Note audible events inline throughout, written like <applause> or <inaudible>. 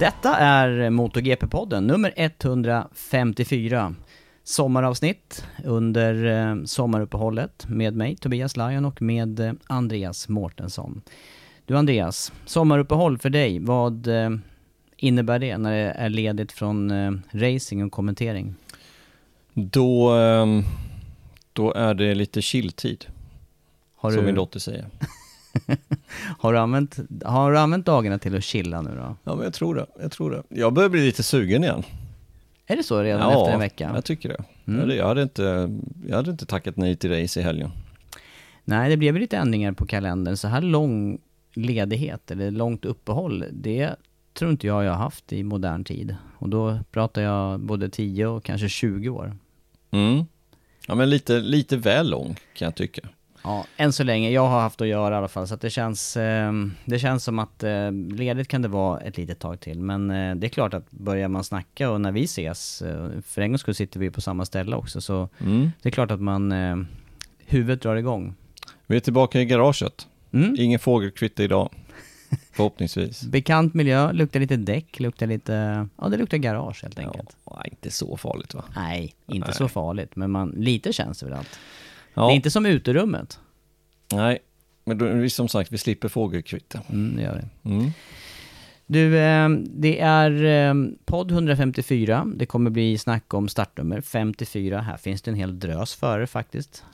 Detta är MotoGP-podden nummer 154. Sommaravsnitt under eh, sommaruppehållet med mig Tobias Lajon och med eh, Andreas Mårtensson. Du Andreas, sommaruppehåll för dig, vad eh, innebär det när det är ledigt från racing och kommentering? Då, då är det lite chilltid, Har som min dotter säger. <laughs> har, du använt, har du använt dagarna till att chilla nu då? Ja, men jag tror det. Jag tror det. Jag börjar bli lite sugen igen. Är det så redan efter en vecka? jag tycker det. Mm. Jag, hade- inte, jag hade inte tackat nej till race i helgen. Nej, det blev lite ändringar på kalendern. Så här lång ledighet, eller långt uppehåll, det tror inte jag jag har haft i modern tid. Och då pratar jag både 10 och kanske 20 år. Mm. Ja, men lite, lite väl lång kan jag tycka. Ja, än så länge. Jag har haft att göra i alla fall, så att det känns, eh, det känns som att eh, ledigt kan det vara ett litet tag till. Men eh, det är klart att börjar man snacka och när vi ses, eh, för en gångs skull sitter vi på samma ställe också, så Mm. det är klart att man, eh, huvudet drar igång. Vi är tillbaka i garaget. Mm. Ingen fågelkvitter idag. <laughs> Förhoppningsvis. Bekant miljö, luktar lite däck, luktar lite... Ja, det luktar garage helt enkelt. Ja, inte så farligt va? Nej, inte Nej. så farligt, men man, lite känns det väl allt. Ja, Det är inte som uterummet. nej. Men då, vi, som sagt, vi slipper fågelkvitter. Mm, det gör det. Mm. Du, eh, det är eh, podd 154. Det kommer bli snack om startnummer 54. Här finns det en hel drös före faktiskt.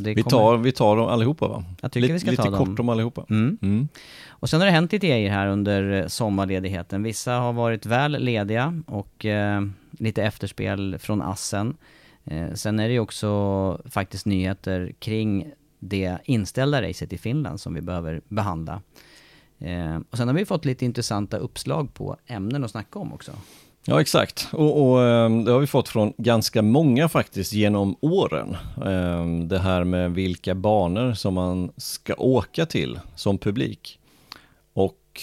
Vi, kommer- tar, vi tar dem allihopa va? Jag tycker lite vi ska lite ta dem. kort om allihopa. Mm. Mm. Och sen har det hänt lite grejer här under eh, sommarledigheten. Vissa har varit väl lediga och eh, lite efterspel från Assen. Eh, sen är det ju också faktiskt nyheter kring det inställda racet i Finland som vi behöver behandla. Eh, och sen har vi fått lite intressanta uppslag på ämnen att snacka om också. Ja, exakt. Och, och ehm, det har vi fått från ganska många faktiskt genom åren. Ehm, det här med vilka banor som man ska åka till som publik. Och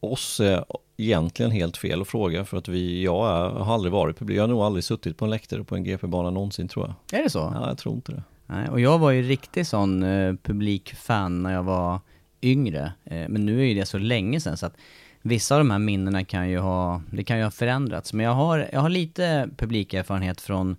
oss är egentligen helt fel att fråga för att vi, jag är, har aldrig varit publik. Jag har nog aldrig suttit på en läktare på en GP-bana någonsin tror jag. Är det så? Ja, jag tror inte det. Nej, och jag var ju riktigt sån eh, publikfan när jag var yngre. Eh, men nu är ju det så länge sedan så att vissa av de här minnena kan ju ha, det kan ju ha förändrats. Men jag har, jag har lite publikerfarenhet från,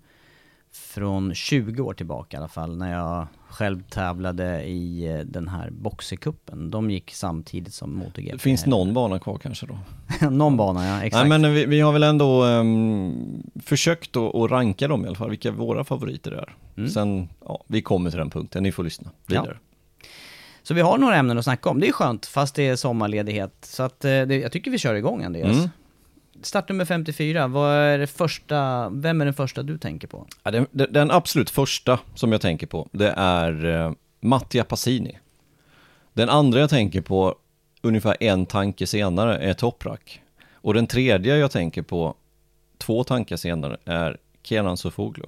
från 20 år tillbaka i alla fall. När jag själv tävlade i eh, den här boxercupen. De gick samtidigt som MotoGP. Det finns någon bana kvar kanske då. <laughs> någon bana, ja. Exakt. Nej men vi, vi har väl ändå ehm, försökt att, ranka dem i alla fall, vilka våra favoriter är. Mm. Sen, ja, vi kommer till den punkten, ni får lyssna vidare. Så vi har några ämnen att snacka om. Det är skönt, fast det är sommarledighet. Så att, eh, det, jag tycker vi kör igång Andreas. Mm. Startnummer 54, vad är det första, vem är den första du tänker på? Ja, den, den absolut första som jag tänker på, det är eh, Mattia Passini. Den andra jag tänker på, ungefär en tanke senare, är Toprak. Och den tredje jag tänker på, två tankar senare, är Kenan Sofoglu.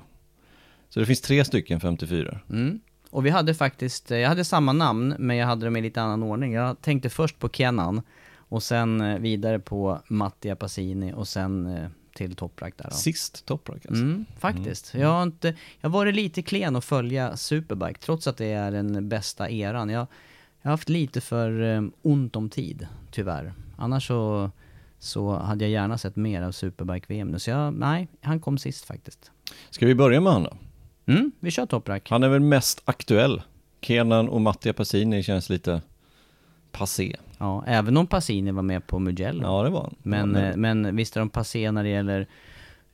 Så det finns tre stycken 54. Mm. och vi hade faktiskt, jag hade samma namn, men jag hade dem i lite annan ordning. Jag tänkte först på Kenan, och sen eh, vidare på Mattia Passini, och sen eh, till Toprak där då. Sist Toprak alltså. Mm, faktiskt. Jag har inte, jag har varit lite klen att följa Superbike, trots att det är den bästa eran. Jag, jag har haft lite för eh, ont om tid, tyvärr. Annars så, så hade jag gärna sett mer av Superbike-VM nu. Så jag, nej, han kom sist faktiskt. Ska vi börja med han då? Mm, vi kör Toprak. Han är väl mest aktuell. Kenan och Mattia Passini känns lite passé. Ja, även om Passini var med på Mugello. Ja, det var han. Men, ja, eh, men visst är de passé när det gäller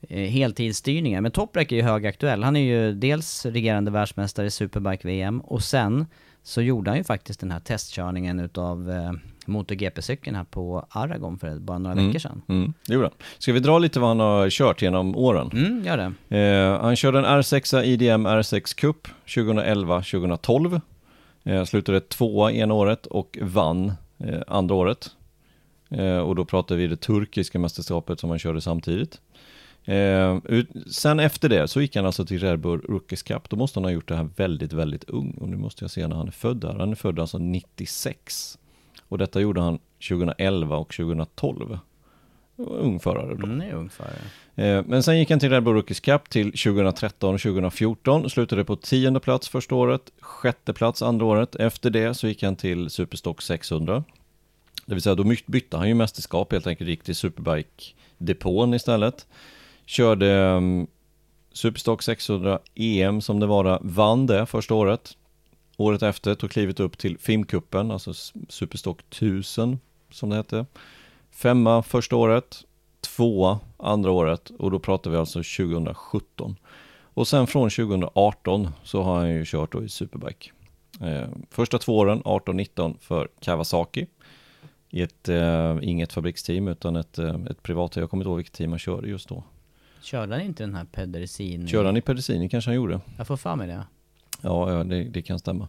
eh, heltidsstyrningar. Men Toprak är ju högaktuell. Han är ju dels regerande världsmästare i Superbike-VM och sen så gjorde han ju faktiskt den här testkörningen utav eh, MotoGP-cykeln här på Aragon för bara några veckor sedan. Mm, det gjorde han. Ska vi dra lite vad han har kört genom åren? Mm, gör det. Eh, han körde en R6 IDM R6 Cup 2011-2012. Eh, slutade tvåa ena året och vann Eh, andra året. Eh, och då pratar vi det turkiska mästerskapet som han körde samtidigt. Eh, ut, sen efter det så gick han alltså till Red Bull Rookies Cup. Då måste han ha gjort det här väldigt, väldigt ung. Och nu måste jag se när han är född där. Han är född alltså 96. Och detta gjorde han 2011 och 2012. Ung förare då. Mm, ung förare. Eh, Men sen gick han till Red Bull Rookies Cup till 2013 och 2014, slutade på tionde plats första året, sjätte plats andra året. Efter det så gick han till Superstock 600. Det vill säga då bytte han ju mästerskap helt enkelt, gick till Superbike-depån istället. Körde um, Superstock 600 EM som det var vann det första året. Året efter tog klivet upp till FIM-cupen, alltså Superstock 1000 som det hette. Femma första året, tvåa andra året och då pratar vi alltså 2017. Och sen från 2018 så har han ju kört då i Superbike. Eh, första två åren, 18-19 för Kawasaki. I ett, eh, inget fabriksteam utan ett, eh, ett privat, jag kommer inte ihåg vilket team han körde just då. Körde han inte den här Pedersin? Körde han i Pedicini kanske han gjorde. Jag får för mig det. Ja, ja det, det kan stämma.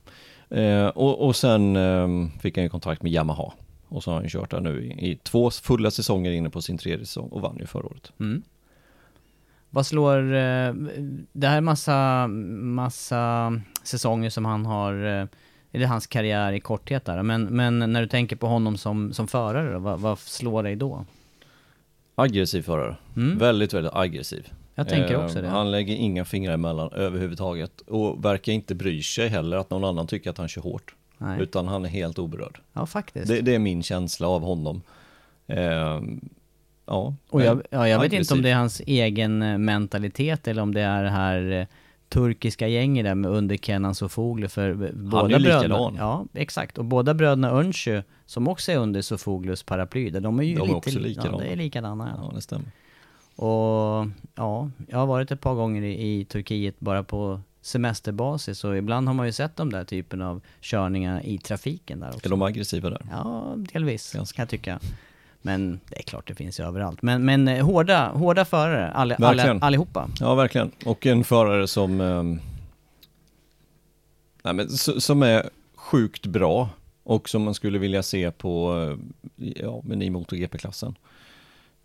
Eh, och, och sen eh, fick han ju kontrakt med Yamaha. Och så har han kört där nu i, i två fulla säsonger inne på sin tredje säsong och vann ju förra året. Mm. Vad slår, eh, det här är massa, massa säsonger som han har, eh, det hans karriär i korthet där? Men, men när du tänker på honom som, som förare då, vad, vad slår dig då? Aggressiv förare. Mm. Väldigt, väldigt aggressiv. Jag tänker Eh, också det. Han lägger inga fingrar emellan överhuvudtaget och verkar inte bry sig heller att någon annan tycker att han kör hårt. Nej. Utan han är helt oberörd. Ja, faktiskt. Det, det är min känsla av honom. Eh, ja, Och jag, ja, jag vet inte om det är hans egen eh, mentalitet eller om det är det här eh, turkiska gänget där med under Kenan Sofoglu för båda är bröderna. likadan. Ja, exakt. Och båda bröderna Önsjö, som också är under Sofoglus paraply, de är ju De är lite också li- likadana. Ja, det är likadana. Ja. Ja, det stämmer. Och ja, jag har varit ett par gånger i, i Turkiet bara på semesterbasis och ibland har man ju sett de där typen av körningar i trafiken där också. Är de aggressiva där? Ja, delvis Ganska. kan jag tycka. Men det är klart det finns ju överallt. Men, men eh, hårda, hårda förare, all, Verkligen. allihopa. Ja, verkligen. Och en förare som, ehm, nej, men, som är sjukt bra och som man skulle vilja se på eh, ja, men i MotoGP-klassen.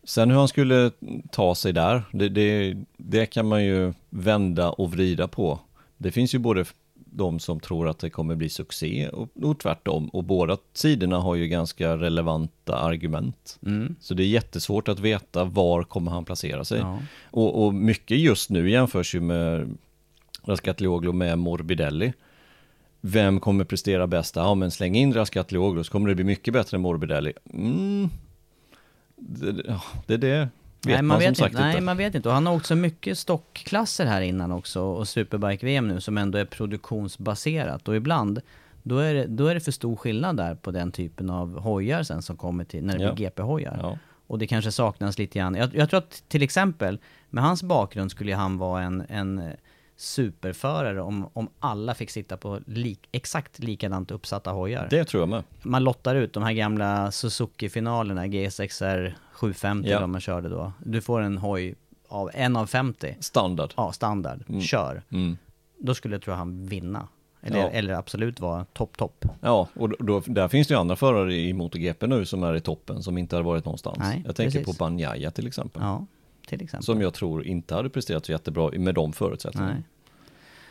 Sen hur han skulle ta sig där, det, det, det kan man ju vända och vrida på. Det finns ju både de som tror att det kommer bli succé och, och tvärtom. Och båda sidorna har ju ganska relevanta argument. Mm. Så det är jättesvårt att veta var kommer han placera sig. Ja. Och, och mycket just nu jämförs ju med Rascatlioglu med Morbidelli. Vem kommer prestera bäst? Ja, men släng in Rascatlioglu så kommer det bli mycket bättre än Morbidelli. Mm. Det, det är det. Nej, man man, vet inte. Nej, inte. man vet inte. Och han har också mycket stockklasser här innan också och Superbike-VM nu som ändå är produktionsbaserat. Och ibland, då är, det, då är det för stor skillnad där på den typen av hojar sen som kommer till, när det Ja. blir GP-hojar. Ja. Och det kanske saknas lite grann. Jag, jag tror att till exempel, med hans bakgrund skulle han vara en, en superförare om, om alla fick sitta på lik, exakt likadant uppsatta hojar. Det tror jag med. Man lottar ut de här gamla Suzuki-finalerna, GSXR 750 Ja. de man körde då. Du får en hoj av en av 50, Standard. ja standard, kör. Mm. Då skulle jag tro han vinna. Eller, Ja. eller absolut vara topp, topp. Ja, och då, då, där finns det ju andra förare i MotoGP nu som är i toppen som inte har varit någonstans. Nej, jag tänker precis. på Banjaya till exempel. Ja, till exempel. Som jag tror inte hade presterat så jättebra med de förutsättningarna. Nej.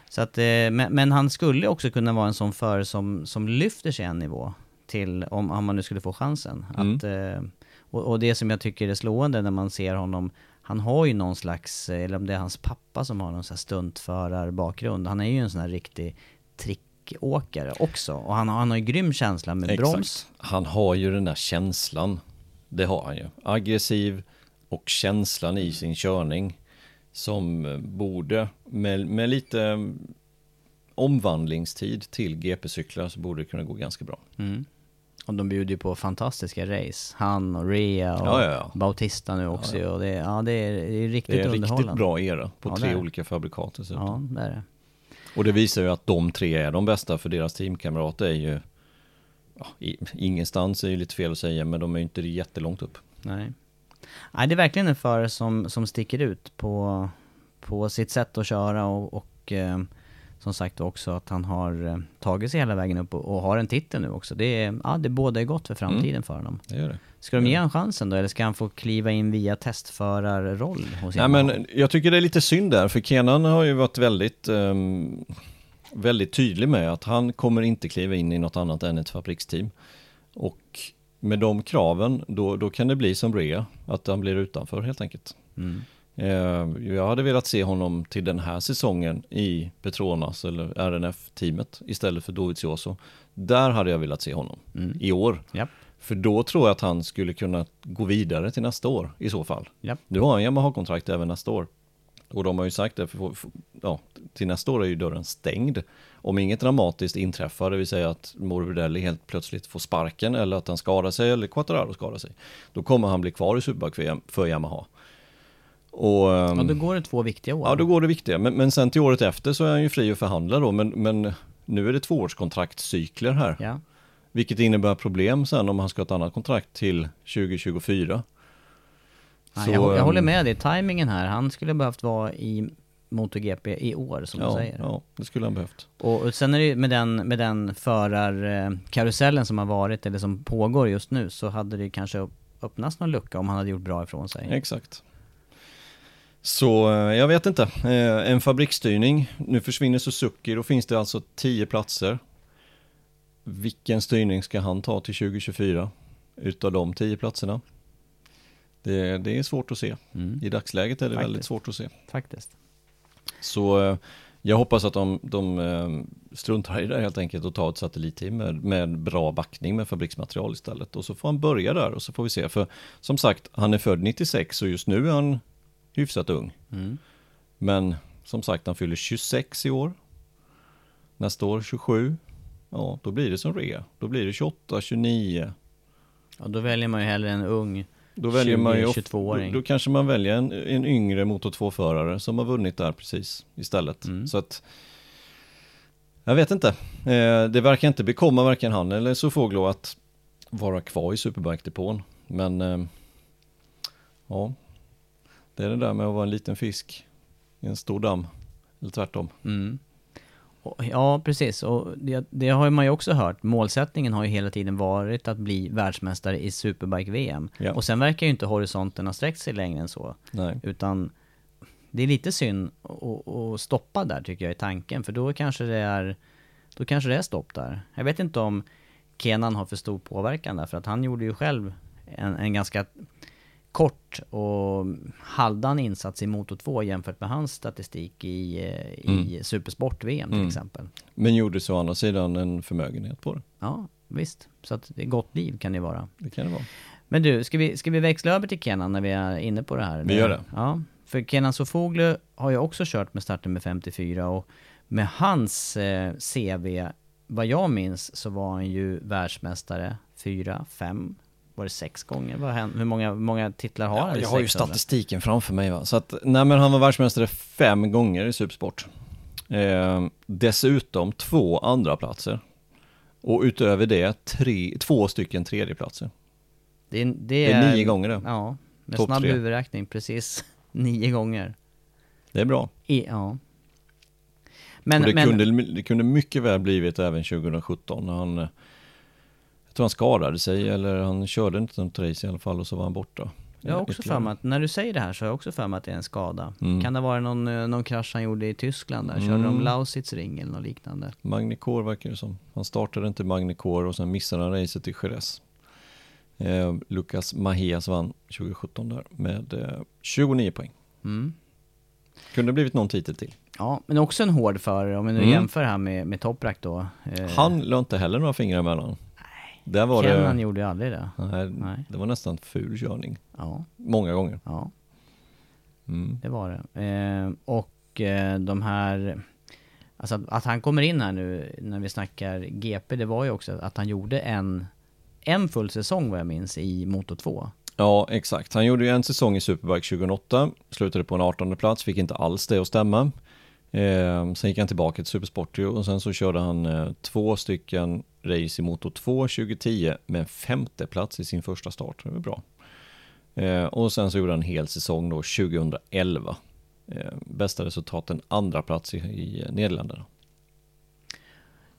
Så att, eh, men, men han skulle också kunna vara en sån förare som, som lyfter sig en nivå till, om, om man nu skulle få chansen. Mm. Att, eh, och, och det som jag tycker är slående när man ser honom, han har ju någon slags, eh, eller om det är hans pappa som har någon sån här stuntförarbakgrund. Han är ju en sån här riktig trickåkare också. Och han, har- han har ju grym känsla med broms. Han har ju den där känslan. Det har han ju. Aggressiv och känslan i sin körning. Som borde, med, med lite omvandlingstid till GP-cyklar så borde det kunna gå ganska bra. Mm. Och de bjuder ju på fantastiska race. Han och Rea och Ja, ja, ja. Bautista nu också. Och det, ja, det, är, det är riktigt Det är en underhållande. riktigt bra era på tre olika fabrikat. Ja, det är det. Och det visar ju att de tre är de bästa för deras teamkamrater är ju ja, i, ingenstans är ju lite fel att säga men de är ju inte jättelångt upp. Nej. Nej, det är verkligen en förare som, som sticker ut på, på sitt sätt att köra och, och eh, som sagt också att han har eh, tagit sig hela vägen upp och, och har en titel nu också. Det, är, ja, det båda gott för framtiden för honom. Det gör det. Ska de ge honom chansen då, eller ska han få kliva in via testförarroll hos Nej men jag tycker det är lite synd där för Kenan har ju varit väldigt ehm, väldigt tydlig med att han kommer inte kliva in i något annat än ett fabriksteam. Och med de kraven då, då kan det bli som Brea, att han blir utanför helt enkelt. Mm. Eh, Jag hade velat se honom till den här säsongen i Petronas eller RNF-teamet istället för Dovizioso. Där hade jag velat se honom Mm. i år. Japp, För då tror jag att han skulle kunna gå vidare till nästa år i så fall. japp. Du har en Yamaha-kontrakt även nästa år. Och de har ju sagt det, för, för, ja, till nästa år är ju dörren stängd. Om inget dramatiskt inträffar, det vill säga att Morbidelli helt plötsligt får sparken eller att han skadar sig eller Quattararo skadar sig. Då kommer han bli kvar i Superbike för, Yam- för Yamaha. Och, ehm, Ja, då går det två viktiga år. ja, då går det viktiga. Men, men sen till året efter så är han ju fri att förhandla då. Men, men nu är det tvåårskontraktscykler här. Ja. Vilket innebär problem sen om han ska ha ett annat kontrakt till 2024. Så, jag, jag ehm, håller med dig, timingen här. Han skulle behövt vara i MotoGP i år som du Ja, säger. ja, det skulle han behövt. Och, och sen är det med den, med den förarkarusellen som har varit, eller som pågår just nu, så hade det kanske öppnats någon lucka om han hade gjort bra ifrån sig. Exakt. Så eh, jag vet inte, Eh, en fabriksstyrning, nu försvinner Suzuki, då finns det alltså 10 platser. Vilken styrning ska han ta till 2024 utav de 10 platserna? Det, det är svårt att se. Mm, I dagsläget är det Faktiskt. väldigt svårt att se. faktiskt. Så eh, jag hoppas att de, de eh, struntar i det helt enkelt och tar ett satellitteam med, med bra backning med fabriksmaterial istället. Och så får han börja där och så får vi se. För som sagt, han är född 96 och just nu är han hyfsat ung. Mm. Men som sagt, han fyller 26 i år. Nästa år 27. Ja, då blir det som rea. Då blir det 28, 29. Och då väljer man ju hellre en ung Då väljer man ju 20, of- 22-åring. Då, då kanske man väljer en, en yngre motor 2-förare som har vunnit där precis istället. Mm. Så att jag vet inte. Eh, det verkar inte bekomma varken han eller Sofoglo att vara kvar i Superbike-depån. Men eh, ja, det är det där med att vara en liten fisk i en stor damm. Eller tvärtom. Mm. Ja, precis. Och det, det har man ju också hört. Målsättningen har ju hela tiden varit att bli världsmästare i Superbike-VM. Ja. Och sen verkar ju inte horisonten ha sträckt sig längre än så. Nej. Utan det är lite synd att stoppa där tycker jag i tanken. För då kanske det är, då kanske det är stopp där. Jag vet inte om Kenan har för stor påverkan där. För att han gjorde ju själv en, en ganska kort och halvdan insats i Moto 2 jämfört med hans statistik i, eh, i Supersport-VM till Mm. exempel. Men gjorde så å andra sidan en förmögenhet på det. Ja, visst. Så att det är gott liv kan det vara. Det kan det vara. Men du, ska vi, ska vi växla över till Kenan när vi är inne på det här? Vi gör det. Ja, för Kenan Sofoglu har ju också kört med starten med 54 och med hans eh, CV, vad jag minns så var han ju världsmästare fyra, fem, var det sex gånger? Vad hän- hur många, många titlar har han? Ja, i jag har ju 600? statistiken framför mig va. Så att, nej men han var världsmästare fem gånger i Supersport. Eh, dessutom två andra platser. Och utöver det tre, två stycken tredjeplatser. Det är, det Det är nio gånger det. Ja, med Topp snabb tre. huvudräkning, precis <laughs> nio gånger. Det är bra. I, ja. Men, och det, men, kunde, det kunde mycket väl blivit även 2017 när han, eh, jag tror han skadade sig eller han körde inte något race i alla fall och så var han borta. Jag har också för mig att, när du säger det här så har jag också för mig att det är en skada. Mm. Kan det vara någon, eh, någon krasch han gjorde i Tyskland där? Körde Mm. de Lausitz ring eller något liknande? Magnicor verkar det som. Han startade inte Magnicor och sen missade han racet i Jerez. Eh, Lucas Mahias vann 2017 där med eh, 29 poäng. Mm. Kunde blivit någon titel till. Ja, men också en hård förare om vi nu Mm. jämför här med, med Toprak då. Eh, Han la inte heller några fingrar emellan. Där var Kennan det, gjorde ju aldrig det. nej, Nej. det var nästan ful körning. Ja, Många gånger. ja. Mm. Det var det. Eh, och eh, de här... Alltså att, att han kommer in här nu när vi snackar GP, det var ju också att han gjorde en, en full säsong vad jag minns i Moto 2. Ja, exakt. Han gjorde ju en säsong i Superbike 2008, slutade på en 18 plats, fick inte alls det att stämma. Eh, sen gick han tillbaka till Supersport och sen så körde han eh, två stycken race i Moto 2 2010 med en femte plats i sin första start. Det var bra. Eh, och sen så gjorde han en hel säsong då 2011. Eh, bästa resultaten andra plats i, i Nederländerna.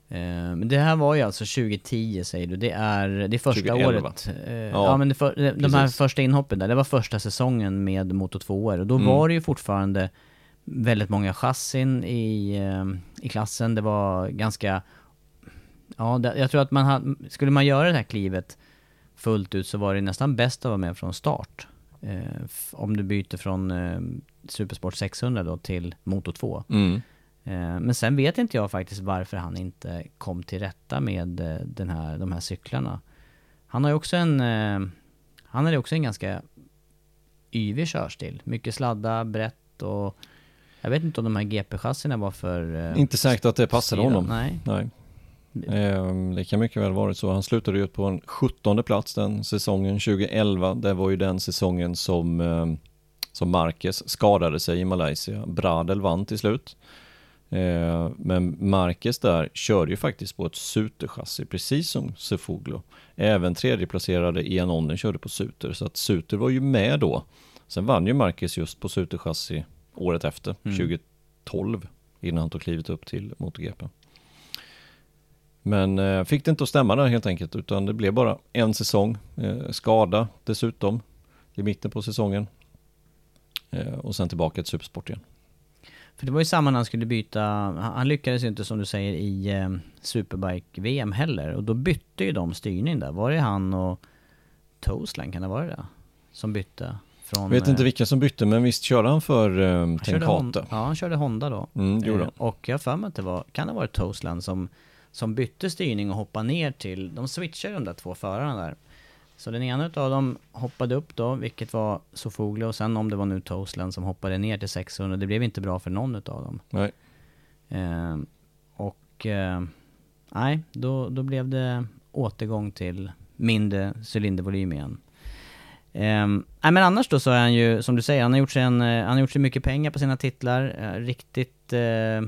Eh, men det här var ju alltså 2010 säger du, det är, det är första 2011. året. Eh, ja. men det för, de här precis. första inhoppen där, det var första säsongen med Moto 2 och då Mm. var det ju fortfarande väldigt många chassin i, eh, i klassen. Det var ganska, ja det, jag tror att man hade, skulle man göra det här klivet fullt ut så var det nästan bäst att vara med från start. Eh, om du byter från eh, Supersport 600 då till Moto 2. Mm. Eh, Men sen vet inte jag faktiskt varför han inte kom till rätta med eh, den här, de här cyklarna. Han har ju också en, eh, han har ju också en ganska yvig körstil. Mycket sladda, brett och jag vet inte om de här GP-chassierna var för... eh, Inte säkert att det passade honom. Nej. Nej. Ehm, Det kan mycket väl varit så. Han slutade ju på en 17 plats den säsongen 2011. Det var ju den säsongen som, ehm, som Marquez skadade sig i Malaysia. Bradel vann till slut. Ehm, Men Marquez där körde ju faktiskt på ett Suter-chassi, precis som Sefoglu. Även tredjeplacerade Ian Onnen körde på Suter, så att Suter var ju med då. Sen vann ju Marquez just på Suter-chassi året efter, Mm. 2012, innan han tog klivet upp till MotoGP. Men eh, fick det inte att stämma där helt enkelt, utan det blev bara en säsong. Eh, skada dessutom i mitten på säsongen. Eh, och sen tillbaka till Supersport igen. För det var ju samma när han skulle byta, han lyckades ju inte som du säger i eh, Superbike-VM heller. Och då bytte ju de styrning där. Var det han och Toastland, kan det vara det? Som bytte från... Jag vet eh, inte vilka som bytte, men visst körde han för eh, han Tenkate? Ja, han körde Honda då. Mm, det gjorde Eh, han. Och jag har för mig att det var, kan det ha varit Toastland som, som bytte styrning och hoppade ner till, de switchade de där två förarna där. Så den ena utav dem hoppade upp då, vilket var Sofoglu och sen om det var nu Toastland som hoppade ner till 600, det blev inte bra för någon utav dem. Nej. Eh, och eh, nej, då, då blev det återgång till mindre cylindervolym igen. Eh, nej men annars då så är han ju, som du säger, han har gjort sig, en, eh, han har gjort sig mycket pengar på sina titlar. Eh, riktigt eh,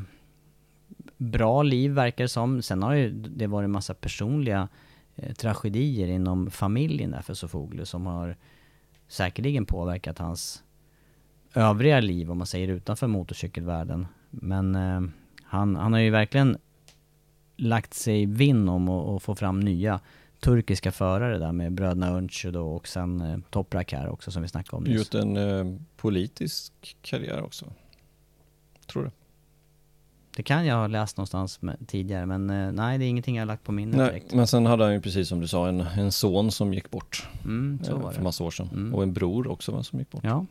bra liv verkar det som. Sen har ju det varit en massa personliga eh, tragedier inom familjen där för Sofoglu som har säkerligen påverkat hans övriga liv om man säger utanför motorcykelvärlden. Men eh, han, han har ju verkligen lagt sig vinn om att få fram nya turkiska förare där med bröderna Öncü då och sen eh, Toprak här också som vi snackade om nyss. Gjort en eh, politisk karriär också. Tror du? Det kan jag ha läst någonstans med, tidigare men eh, nej det är ingenting jag har lagt på minnet Nej, direkt. men sen hade han ju precis som du sa en, en son som gick bort Mm, så eh, var för det. massa år sedan. Mm. Och en bror också va, som gick bort. Ja.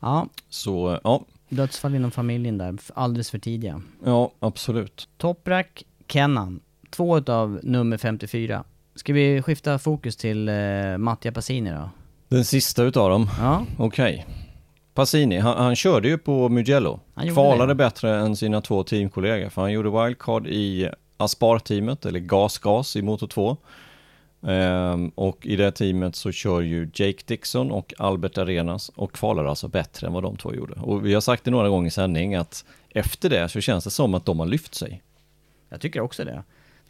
Ja, Så eh, ja, dödsfall inom familjen där, alldeles för tidiga. ja absolut. Toprak, Kennan, två utav nummer 54. Ska vi skifta fokus till eh, Mattia Passini då? Den sista utav dem, Ja, okej. Passini, han, han körde ju på Mugello. Kvalade det. bättre än sina två teamkollegor. För han gjorde wildcard i Aspar-teamet, eller GasGas i Moto 2. Ehm, och i det teamet så kör ju Jake Dixon och Albert Arenas och kvalar alltså bättre än vad de två gjorde. Och vi har sagt det några gånger i sändning att efter det så känns det som att de har lyft sig. jag tycker också det.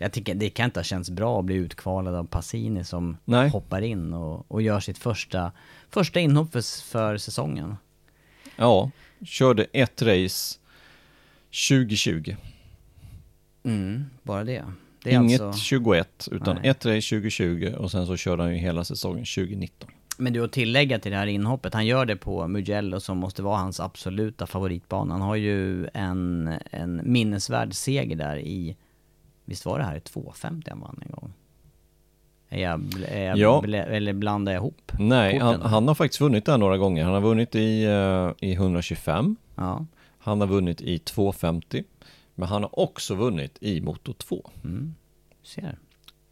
Jag tycker det kan inte ha känts bra att bli utkvalad av Passini som Nej. hoppar in och, och gör sitt första, första inhopp för, för säsongen. Ja, körde ett race 2020. Mm, bara det. Det Inget alltså... 21, utan Nej. ett race 2020 och sen så körde han ju hela säsongen 2019. Men du, att tillägga till det här inhoppet, han gör det på Mugello som måste vara hans absoluta favoritbana. Han har ju en, en minnesvärd seger där i, visst var det här 2.50 han vann en gång? Är jag, är jag Ja. eller blandar jag ihop? Nej, han, han har faktiskt vunnit där några gånger. Han har vunnit i, eh, i 125, Ja, han har vunnit i 250, men han har också vunnit i Moto 2 ser.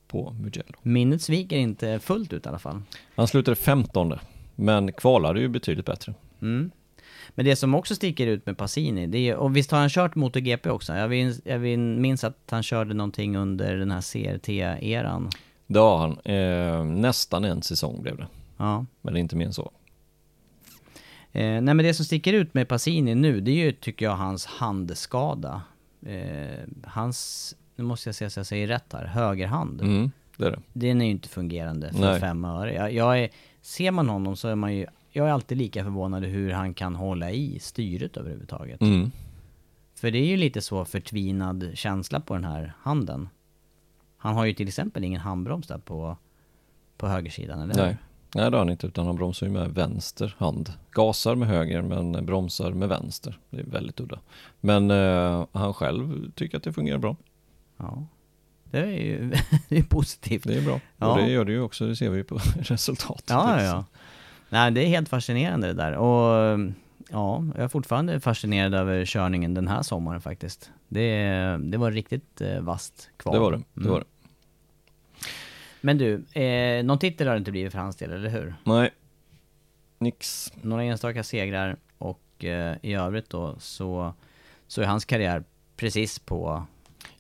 på Mugello. Minnet sviker inte fullt ut i alla fall. Han slutade 15 men kvalade ju betydligt bättre. Mm. Men det som också sticker ut med Passini, det är, och visst har han kört MotoGP också? Jag minns, jag min- minns att han körde någonting under den här CRT-eran. Det har han. Eh, nästan en säsong blev det, Ja. men inte mer än så. Eh, nej men det som sticker ut med Passini nu, det är ju tycker jag hans handskada. Eh, hans, nu måste jag se så jag säger rätt här, högerhand. Mm, det är det. Den är ju inte fungerande för Nej. fem öre. Jag, jag är, ser man honom så är man ju, jag är alltid lika förvånad hur han kan hålla i styret överhuvudtaget. Mm. För det är ju lite så förtvinad känsla på den här handen. Han har ju till exempel ingen handbroms där på, på högersidan, eller? Nej. Nej, det har han inte, utan han bromsar ju med vänster hand. Gasar med höger, men bromsar med vänster. Det är väldigt udda. Men eh, han själv tycker att det fungerar bra. Ja. Det är ju <laughs> det är positivt. Det är bra. Ja. Och det gör det ju också, det ser vi ju på <laughs> resultatet. Ja, ja, ja. Nej, det är helt fascinerande det där. Och ja, jag är fortfarande fascinerad över körningen den här sommaren faktiskt. Det, det var riktigt eh, vasst kval. Det var det. det, Mm. var det. Men du, eh, någon titel har det inte blivit för hans del, eller hur? Nej, nix. Några enstaka segrar och eh, i övrigt då så, så är hans karriär precis på...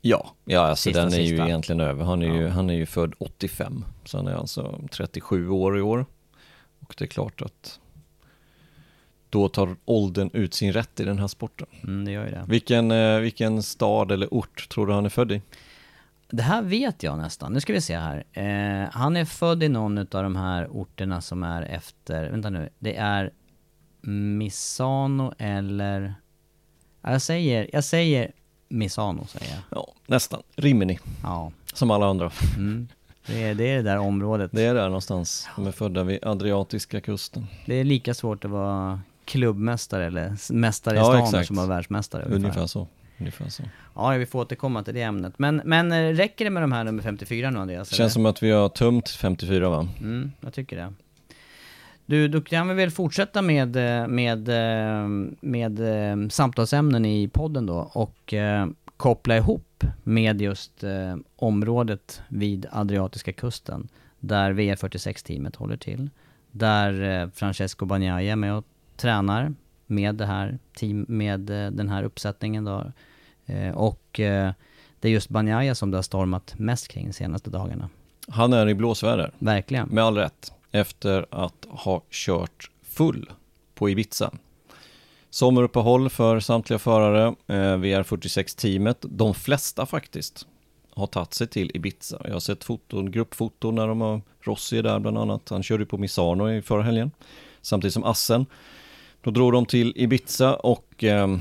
Ja, ja alltså Sista, den är ju sista. egentligen över. Han är, ju, Ja. han är ju född 85, så han är alltså 37 år i år. Och det är klart att då tar åldern ut sin rätt i den här sporten. Mm, det gör ju det. Vilken, eh, vilken stad eller ort tror du han är född i? Det här vet jag nästan. Nu ska vi se här. Eh, han är född i någon av de här orterna som är efter... Vänta nu. Det är Misano eller... Ja, Jag säger, jag säger Misano säger jag. Ja, nästan. Rimini, Ja. som alla andra. Mm. Det, är, det är det där området. Det är där någonstans. De är födda vid Adriatiska kusten. Det är lika svårt att vara klubbmästare eller mästare i Ja, stan exakt. som att vara världsmästare. Ungefär så. Ungefär så. Ja, vi får återkomma till det ämnet. Men, men eh, räcker det med de här nummer 54 nu Andreas? Känns eller? som att vi har tömt 54 va? Mm, jag tycker det. Du, då kan vi väl fortsätta med, eh, med, eh, med eh, samtalsämnen i podden då och koppla ihop med just eh, området vid Adriatiska kusten där VR46-teamet håller till. Där eh, Francesco Bagnaia är med och tränar med det här team, med eh, den här uppsättningen då. Eh, och eh, det är just Bagnaia som det har stormat mest kring de senaste dagarna. Han är i blåsväder, Verkligen. med all rätt, efter att ha kört full på Ibiza. Sommaruppehåll för samtliga förare, eh, VR46-teamet, de flesta faktiskt, har tagit sig till Ibiza. Jag har sett foton, gruppfoton när de har, Rossi är där bland annat, han körde på Misano i förra helgen, samtidigt som Assen. Då drog de till Ibiza och eh,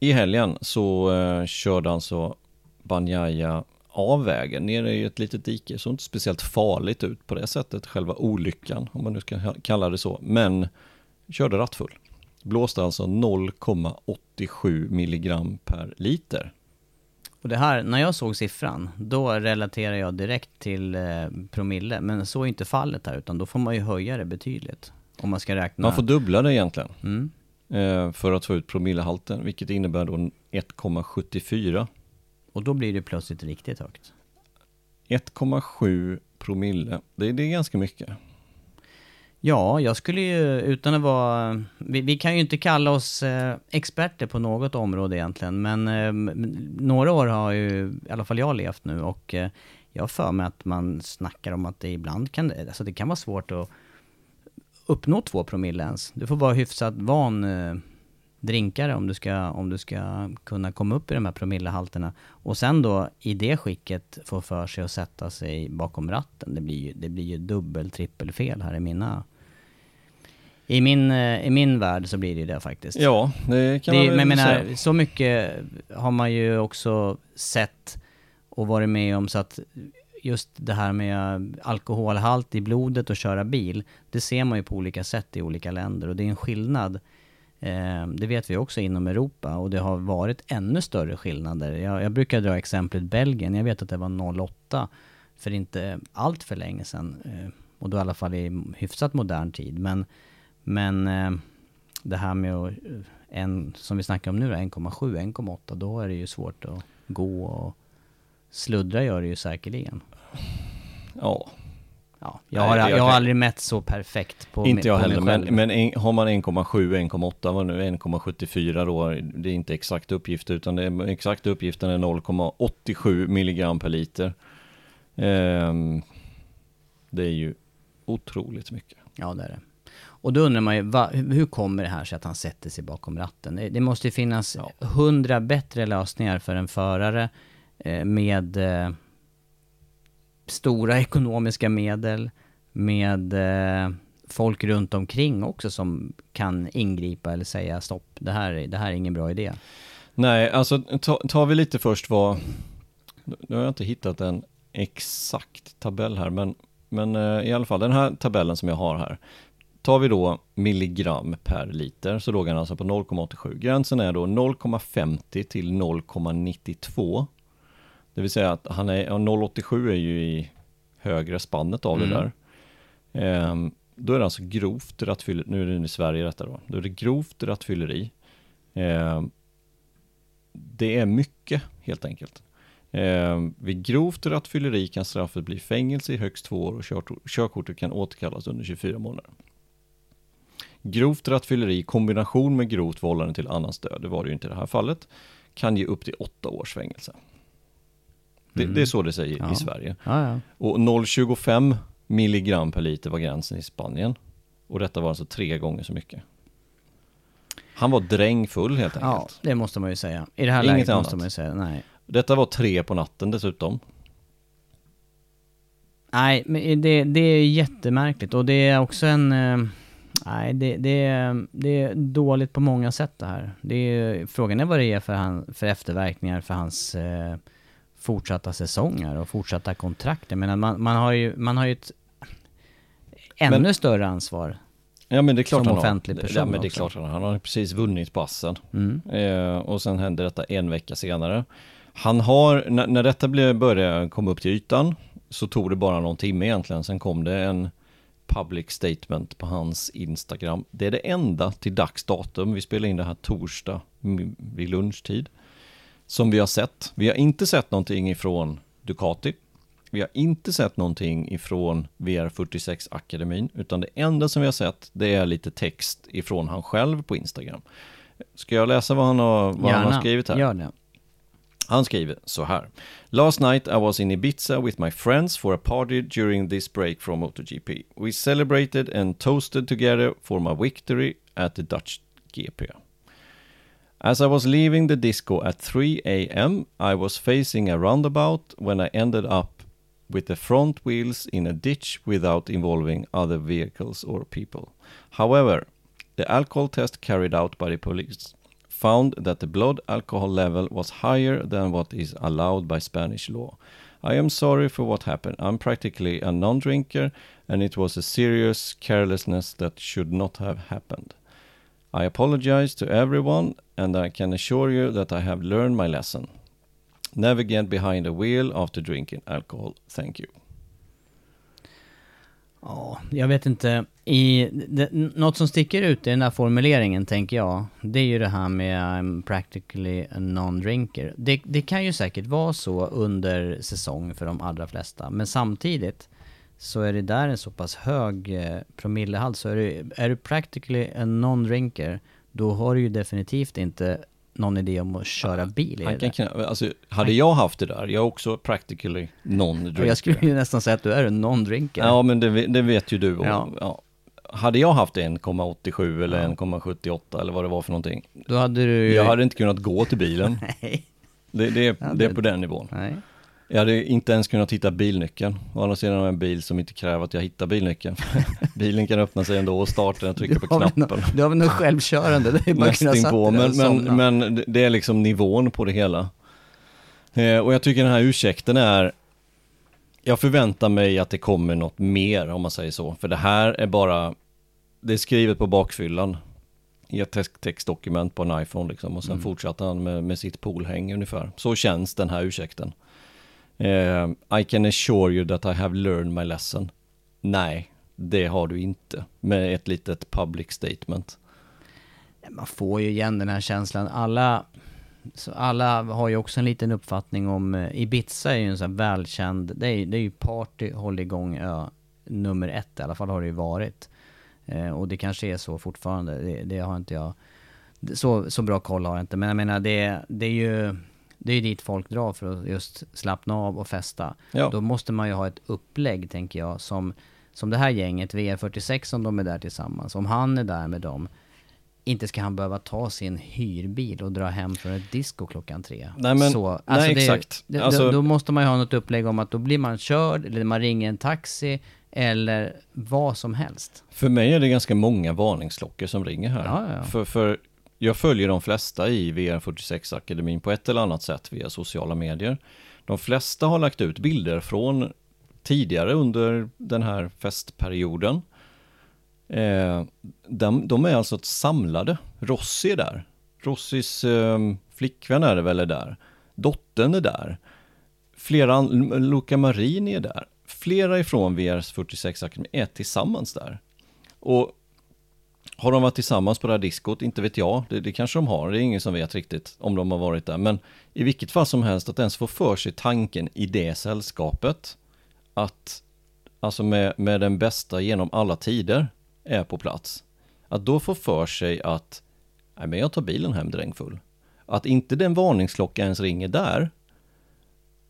i helgen så eh, körde alltså Banjaya av vägen ner i ett litet dike. Såg inte speciellt farligt ut på det sättet, själva olyckan om man nu ska kalla det så. Men körde rattfull. Blåste alltså 0,87 milligram per liter. Och det här, när jag såg siffran, då relaterar jag direkt till eh, promille. Men så är inte fallet här, utan då får man ju höja det betydligt. Om man ska räkna. Man får dubbla det egentligen mm. eh, för att få ut promillehalten, vilket innebär då 1,74. Och då blir det plötsligt riktigt högt. 1,7 promille, det, det är ganska mycket. Ja, jag skulle ju utan att vara... Vi, vi kan ju inte kalla oss eh, experter på något område egentligen, men eh, några år har ju i alla fall jag levt nu och eh, jag har för mig att man snackar om att det ibland kan, alltså det kan vara svårt att uppnå två promille ens. Du får vara hyfsat van eh, drinkare om du, ska, om du ska kunna komma upp i de här promillehalterna. Och sen då i det skicket få för sig att sätta sig bakom ratten. Det blir ju, det blir ju dubbel, trippel fel här i mina... I min, eh, I min värld så blir det ju det faktiskt. Ja, det kan det, man väl men menar, säga. så mycket har man ju också sett och varit med om så att just det här med alkoholhalt i blodet och köra bil, det ser man ju på olika sätt i olika länder och det är en skillnad. Eh, det vet vi också inom Europa och det har varit ännu större skillnader. Jag, jag brukar dra exemplet Belgien, jag vet att det var 08 för inte allt för länge sedan. Eh, och då i alla fall i hyfsat modern tid. Men, men eh, det här med att, en, som vi snackar om nu 1,7, 1,8, då är det ju svårt att gå och sluddra gör det ju säkerligen. Ja. Ja, jag, har, Nej, jag jag har aldrig mätt så perfekt på Inte jag på heller, men, men en, har man 1,7, 1,8, vad nu 1,74 då, det är inte exakt uppgifter utan det är, exakt uppgiften är 0,87 milligram per liter. Ehm, det är ju otroligt mycket. Ja, det är det. Och då undrar man ju, va, hur kommer det här sig att han sätter sig bakom ratten? Det, måste ju finnas Ja. hundra bättre lösningar för en förare eh, med eh, stora <laughs> ekonomiska medel, med eh, folk runt omkring också som kan ingripa eller säga stopp, det här, är- det här är ingen bra idé. Nej, alltså ta- tar vi lite först vad, nu har jag inte hittat en exakt tabell här, men, men i alla fall den här tabellen som jag har här. Tar vi då milligram per liter så låg han alltså på 0,87. Gränsen är då 0,50 till 0,92. Det vill säga att han är, ja, 0,87 är ju i högre spannet av det Mm. där. Ehm, då är det alltså grovt rattfylleri, nu är det i Sverige detta då, då är det grovt rattfylleri. Ehm, det är mycket helt enkelt. Eh, vid grovt rattfylleri kan straffet bli fängelse i högst två år och körkortet kan återkallas under 24 månader. Grovt rattfylleri i kombination med grovt vållande till annans död, det var det ju inte i det här fallet, kan ge upp till åtta års fängelse. Det, Mm. det är så det säger Ja. i Sverige. Ja, ja. Och 0,25 milligram per liter var gränsen i Spanien. Och detta var alltså tre gånger så mycket. Han var drängfull helt ja, enkelt. det måste man ju säga. I det här Inget läget annat. måste man ju säga, nej. Detta var tre på natten dessutom. Nej, men det, det är jättemärkligt och det är också en... Nej, det, det, är, det är dåligt på många sätt det här. Det är, frågan är vad det är för, han, för efterverkningar för hans eh, fortsatta säsonger och fortsatta kontrakt. Jag menar, man, man, har ju, man har ju ett ännu Men- större ansvar. Ja men det är klart Som han offentlig har. person ja, men det är klart han har. Han har precis vunnit passen. Mm. Eh, och sen hände detta en vecka senare. Han har, när, när detta började komma upp till ytan så tog det bara någon timme egentligen. Sen kom det en public statement på hans Instagram. Det är det enda till dags datum. Vi spelar in det här torsdag vid lunchtid. Som vi har sett. Vi har inte sett någonting ifrån Ducati. Vi har inte sett någonting ifrån VR46-akademin, utan det enda som vi har sett, det är lite text ifrån han själv på Instagram. Ska jag läsa vad han har, vad han har skrivit här? gör det. Han skriver så här. Last night I was in Ibiza with my friends for a party during this break from MotoGP. We celebrated and toasted together for my victory at the Dutch GP. As I was leaving the disco at 3 a.m., I was facing a roundabout when I ended up with the front wheels in a ditch without involving other vehicles or people. However, the alcohol test carried out by the police found that the blood alcohol level was higher than what is allowed by Spanish law. I am sorry for what happened. I'm practically a non drinker, and it was a serious carelessness that should not have happened. I apologize to everyone, and I can assure you that I have learned my lesson. Never get behind a wheel after drinking alcohol. Thank you. Ja, jag vet inte. I, det, något som sticker ut i den här formuleringen, tänker jag, det är ju det här med I'm practically a non-drinker. Det, det kan ju säkert vara så under säsong för de allra flesta, men samtidigt så är det där en så pass hög eh, promillehalt, så är du, är du practically a non-drinker, då har du ju definitivt inte någon idé om att köra bil Han kan, knä- alltså, hade jag haft det där, jag är också practically non-drinker. Jag skulle ju nästan säga att du är en non-drinker. Ja, men det, det vet ju du. Och, Ja. ja. Hade jag haft 1,87 eller Ja. 1,78 eller vad det var för någonting. Då hade du... Jag hade inte kunnat gå till bilen. <laughs> Nej. Det, det, det är på den nivån. Nej. Jag hade inte ens kunnat hitta bilnyckeln. Å andra sidan har jag en bil som inte kräver att jag hittar bilnyckeln. <laughs> Bilen kan öppna sig ändå och starta när jag trycker på knappen. Du har väl något självkörande? Det är bara Nästing på, men, och men, men det- är liksom nivån på det hela. Eh, och jag tycker den här ursäkten är jag förväntar mig att det kommer något mer om man säger så. För det här är bara, det är skrivet på bakfyllan i ett text- textdokument på en iPhone liksom. Och sen Mm. fortsatte han med, med sitt poolhäng ungefär. Så känns den här ursäkten. Uh, I can assure you that I have learned my lesson. Nej, det har du inte. Med ett litet public statement. Man får ju igen den här känslan. Alla, så alla har ju också en liten uppfattning om... Eh, Ibiza är ju en sån här välkänd... Det är, det är ju party, håll igång ö nummer ett. I alla fall har det ju varit. Eh, och det kanske är så fortfarande. Det, det har inte jag... Så, så bra koll har jag inte. Men jag menar, det, det är ju... Det är ju dit folk drar för att just slappna av och festa. Ja. Då måste man ju ha ett upplägg, tänker jag, som, som det här gänget, VR46, om de är där tillsammans. Om han är där med dem, inte ska han behöva ta sin hyrbil och dra hem från ett disco klockan tre. Nej, men- Så, alltså nej, det, exakt. Det, Alltså- då, då måste man ju ha något upplägg om att då blir man körd, eller man ringer en taxi, eller vad som helst. För mig är det ganska många varningsklockor som ringer här. Ja, ja, ja. För, för jag följer de flesta i VR46-akademin på ett eller annat sätt via sociala medier. De flesta har lagt ut bilder från tidigare under den här festperioden. Eh, de, de är alltså samlade. Rossi är där. Rossis eh, flickvän är det väl är där. Dottern är där. Flera, Luca Marini är där. Flera ifrån VR46 akademin är tillsammans där. Och har de varit tillsammans på det här diskot? Inte vet jag. Det, det kanske de har. Det är ingen som vet riktigt om de har varit där. Men i vilket fall som helst att ens få för sig tanken i det sällskapet att alltså med, med den bästa genom alla tider är på plats. Att då få för sig att nej men jag tar bilen hem drängfull. Att inte den varningsklocka ens ringer där.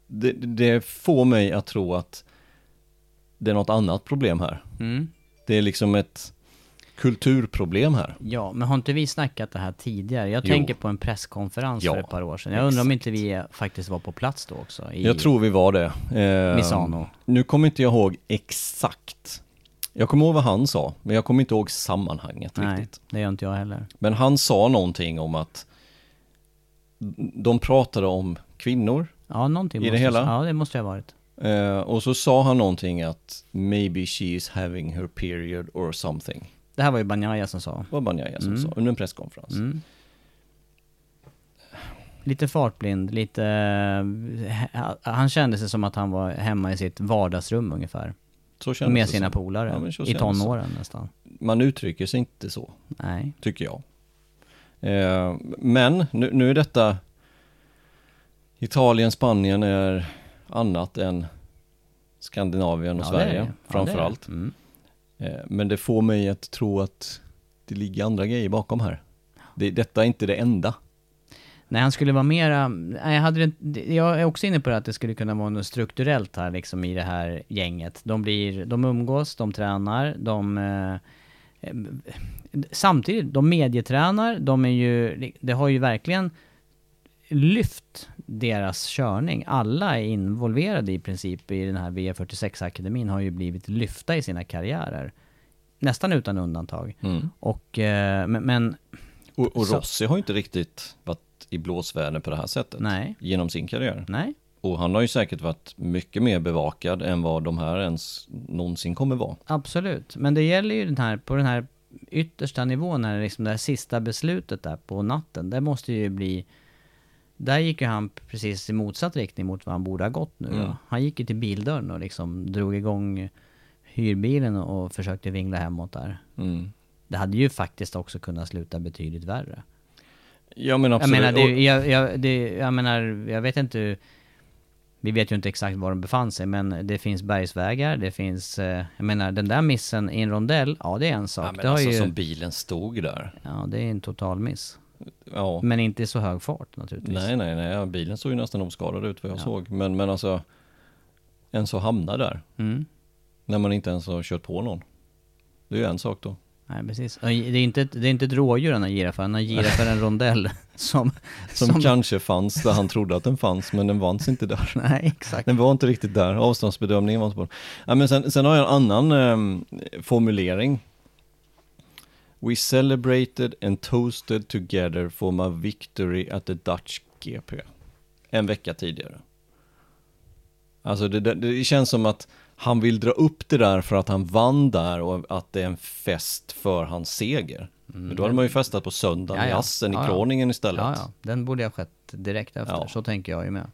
Det, det får mig att tro att det är något annat problem här. Mm. Det är liksom ett kulturproblem här. Ja, men har inte vi snackat det här tidigare? Jag Jo. tänker på en presskonferens Ja, för ett par år sedan. Jag undrar om inte vi faktiskt var på plats då också? I Jag tror vi var det. Eh, Misano. Nu kommer inte jag ihåg exakt. Jag kommer ihåg vad han sa, men jag kommer inte ihåg sammanhanget Nej, riktigt. det gör inte jag heller. Men han sa någonting om att de pratade om kvinnor Ja, någonting I det hela? Ja, det måste ha varit. eh, och så sa han någonting att maybe she is having her period or something. Det här var ju Banjaya som sa. Det var Banjaya som Mm. sa under en presskonferens. Mm. Lite fartblind, lite... eh, Han kände sig som att han var hemma i sitt vardagsrum ungefär. Så kändes Med det sina som. polare. Ja, I tonåren nästan. Man uttrycker sig inte så. Nej. tycker jag. Eh, men nu, nu är detta Italien, Spanien är annat än Skandinavien och Ja. Sverige Ja, framförallt. Mm. Eh, men det får mig att tro att det ligger andra grejer bakom här. Det, detta är inte det enda. Nej, han skulle vara mera... Jag, hade, jag är också inne på det att det skulle kunna vara något strukturellt här liksom i det här gänget. De blir, de umgås, de tränar, de... Eh, eh samtidigt, de medietränar, de är ju... Det har ju verkligen lyft deras körning. Alla är involverade i princip i den här V46-akademin har ju blivit lyfta i sina karriärer. Nästan utan undantag. Och, eh, men, men Och, och Så- Rossi har ju inte riktigt varit i blåsvärlden på det här sättet. Nej. Genom sin karriär. nej, Och han har ju säkert varit mycket mer bevakad än vad de här ens någonsin kommer vara. Absolut, men det gäller ju den här, på den här yttersta nivån, när det liksom det här sista beslutet där på natten, det måste ju bli... Där gick ju han precis i motsatt riktning mot vad han borde ha gått nu Mm. Han gick ju till bildörren och liksom drog igång hyrbilen och försökte vingla hemåt där. Mm. Det hade ju faktiskt också kunnat sluta betydligt värre. Ja men Jag menar, det, jag, jag, det, jag menar, jag vet inte Vi vet ju inte exakt var de befann sig, men det finns bergsvägar, det finns... eh, Jag menar, den där missen i en rondell, ja det är en sak. Ja, men det alltså ju, som bilen stod där. Ja, det är en total miss. Ja. Men inte i så hög fart naturligtvis. Nej, nej, nej. Bilen såg ju nästan oskadad ut vad jag Ja. såg. Men, men alltså, en så hamnar där. Mm. När man inte ens har kört på någon. Det är ju en sak då. Nej, precis. Det är inte det är inte ett rådjur girat för, han har girat <laughs> för en rondell <laughs> som... Som, kanske fanns där han trodde att den fanns, men den fanns inte där. <laughs> Nej, exakt. Den var inte riktigt där, avståndsbedömningen var inte på den. Ja, men sen, sen har jag en annan ehm, formulering. We celebrated and toasted together for my victory at the Dutch GP. En vecka tidigare. Alltså det, det, det känns som att han vill dra upp det där för att han vann där och att det är en fest för hans seger. Men då hade man ju festat på söndagen Ja, i ja. Assen Ja, i. Kroningen istället. Ja, ja. Den borde ha skett direkt efter. Så tänker jag ju med.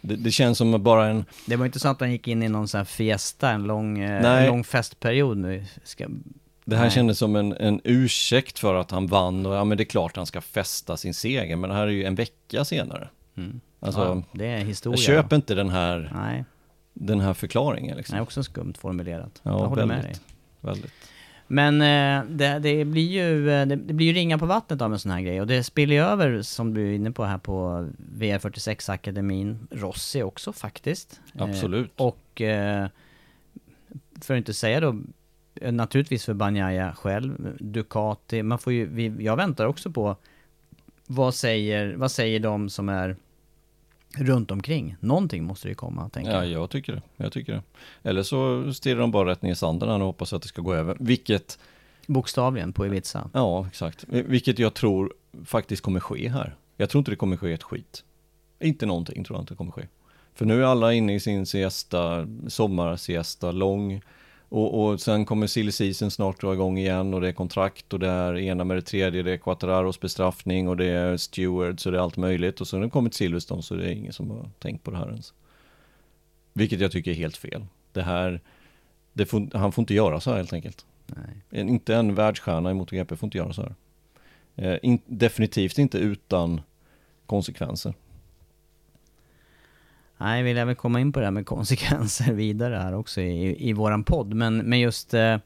Det, det känns som bara en, Det var inte så att han gick in i någon sån här fiesta, en lång, eh, lång festperiod nu. Ska, det här Nej. kändes som en, en ursäkt för att han vann och ja men det är klart han ska festa sin seger men det här är ju en vecka senare. Alltså, ja, det är historia. jag köper inte den här, Nej, den här förklaringen liksom. är också skumt formulerat. Ja, jag håller med dig. väldigt. Väldigt. Men eh, det, det blir ju, eh, det, blir ju ringa på vattnet av en sån här grej och det spiller ju över som du är inne på här på VR46 Akademin, Rossi också faktiskt. Absolut. Eh, och eh, för att inte säga då naturligtvis för Banjaya själv, Ducati, man får ju, vi, jag väntar också på vad säger, vad säger de som är runt omkring? Någonting måste det ju komma, tänker Ja, jag. jag tycker det. Jag tycker det. Eller så stirrar de bara rätt ner i sanden och hoppas att det ska gå över. Vilket, Bokstavligen på Ibiza. ja exakt. Vilket jag tror faktiskt kommer ske här. Jag tror inte det kommer ske ett skit. Inte någonting tror jag inte kommer ske. För nu är alla inne i sin siesta, sommarsiesta, lång. Och, och sen kommer silly season snart dra igång igen och det är kontrakt och det är ena med det tredje, det är Quattararos bestraffning och det är stewards och det är allt möjligt. Och så när det kommer till Silverstone så är det ingen som har tänkt på det här ens. Vilket jag tycker är helt fel. Det här, det får, han får inte göra så här helt enkelt. Nej. Inte en världsstjärna i MotoGP får inte göra så här. Eh, in, definitivt inte utan konsekvenser. Nej, vill jag väl komma in på det här med konsekvenser <laughs> vidare här också i, i våran podd. Men, men just, eh,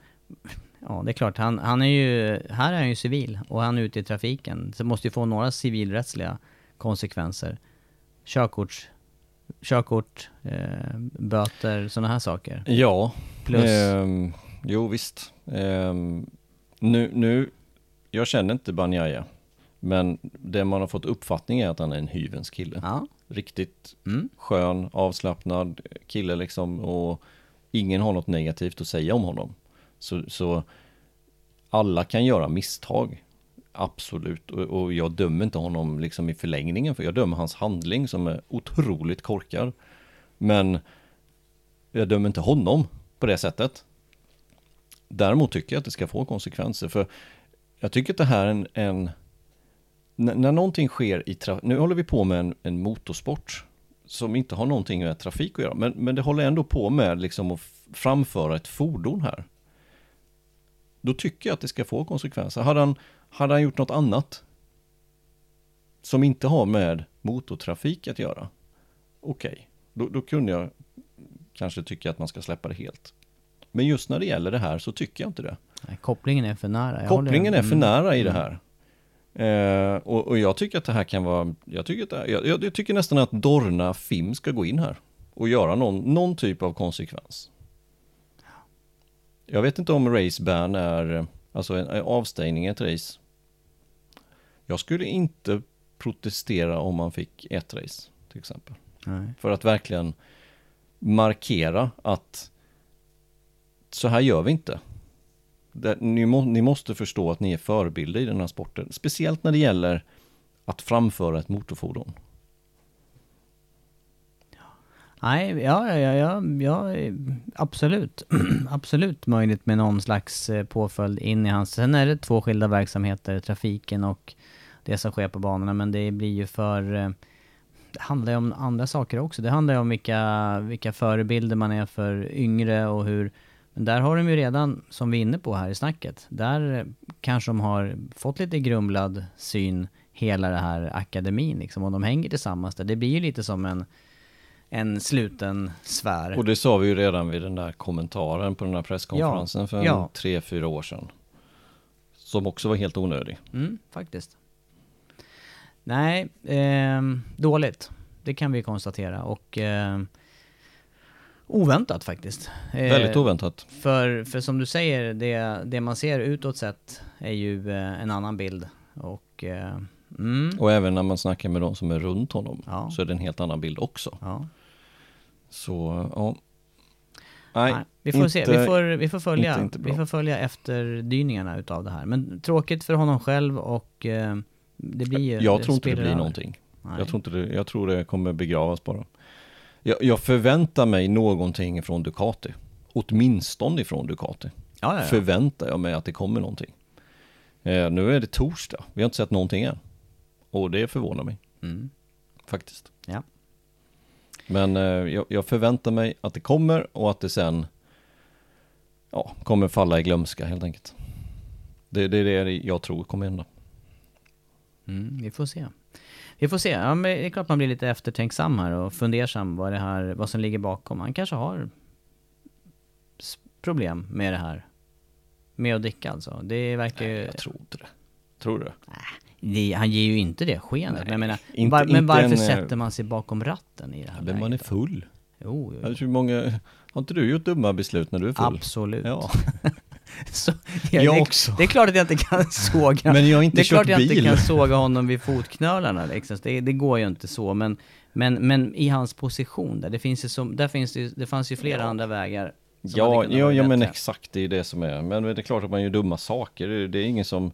ja det är klart, han, han är ju, här är han ju civil och han är ute i trafiken. Så måste ju få några civilrättsliga konsekvenser. Körkorts, körkort, eh, böter, sådana här saker. Ja, Plus, ehm, jo visst. Ehm, nu, nu, jag känner inte Banjaya. Men det man har fått uppfattning är att han är en hyvens kille. ja, Riktigt mm, skön, avslappnad kille liksom och ingen har något negativt att säga om honom. Så, så alla kan göra misstag. Absolut, och, och jag dömer inte honom liksom i förlängningen för jag dömer hans handling som är otroligt korkad. Men jag dömer inte honom på det sättet. Däremot tycker jag att det ska få konsekvenser för jag tycker att det här är en, en när, när någonting sker i trafik, nu håller vi på med en, en motorsport som inte har någonting med trafik att göra, men, men det håller ändå på med liksom att framföra ett fordon här. Då tycker jag att det ska få konsekvenser. Hade han, hade han gjort något annat som inte har med motortrafik att göra, okej, då, då kunde jag kanske tycka att man ska släppa det helt. Men just när det gäller det här så tycker jag inte det. nej, kopplingen är för nära. Jag Kopplingen är för mm, nära i det här. Eh, och, och jag tycker att det här kan vara, jag tycker, att här, jag, jag tycker nästan att Dorna Film ska gå in här och göra någon, någon typ av konsekvens. Jag vet inte om race ban är, alltså en, en avstängning ett race. Jag skulle inte protestera om man fick ett race, till exempel. Nej. För att verkligen markera att så här gör vi inte. Det, ni, må, ni måste förstå att ni är förebilder i den här sporten. Speciellt när det gäller att framföra ett motorfordon. Nej, ja, ja, ja, ja, ja absolut. <clears throat> absolut möjligt med någon slags eh, påföljd in i hans... Sen är det två skilda verksamheter, trafiken och det som sker på banorna, men det blir ju för... Eh, det handlar ju om andra saker också. Det handlar ju om vilka, vilka förebilder man är för yngre och hur... Men där har de ju redan, som vi är inne på här i snacket, där eh, kanske de har fått lite grumlad syn, hela det här akademin liksom, och de hänger tillsammans där. Det blir ju lite som en en sluten sfär. Och det sa vi ju redan vid den där kommentaren på den här presskonferensen Ja, för ja. tre, fyra år sedan. Som också var helt onödig. Mm, faktiskt. Nej, ehm, dåligt. Det kan vi konstatera och ehm, oväntat faktiskt. Eh, Väldigt oväntat. För, för som du säger, det, det man ser utåt sett är ju eh, en annan bild. Och eh, mm, Och även när man snackar med de som är runt honom Ja. så är det en helt annan bild också. ja. Så, ja. Nej, Nej, vi får se, inte- vi får, vi får följa, inte- inte vi får följa efterdyningarna utav det här. Men tråkigt för honom själv och det blir ju... jag tror inte det blir över. någonting. Nej. Jag tror, inte det, jag tror det kommer begravas bara. Jag, jag förväntar mig någonting från Ducati. Åtminstone ifrån Ducati. Ja, ja, ja. Förväntar jag mig att det kommer någonting. Eh, nu är det torsdag, vi har inte sett någonting än. Och det förvånar mig. Mm. Faktiskt. Ja. Men eh, jag, jag förväntar mig att det kommer och att det sen ja, kommer falla i glömska helt enkelt. Det, det är det jag tror kommer hända. Mm, vi får se. Vi får se. Ja, men det är klart man blir lite eftertänksam här och fundersam vad, det här, vad som ligger bakom. Han kanske har problem med det här. Med att dricka alltså. Det verkar ju... Jag tror inte det. Tror du det? Han ger ju inte det skenet. Nej, men, jag menar, inte- var, men varför en, eh, sätter man sig bakom ratten i det här Men man är läget full. Jo, jo, Alltså, hur många, har inte du gjort dumma beslut när du är full? absolut. Ja. <laughs> <laughs> Så, Jag det, också. Det är klart att jag inte kan <laughs> såga. Men jag har inte det är klart jag inte kan såga honom vid fotknölarna liksom. det, det går ju inte så. Men, men, men i hans position där, det finns ju, som, där finns det, det fanns ju flera andra vägar. Ja, ja, ja men exakt, det är det som är. Men det är klart att man gör dumma saker, det, det är ingen som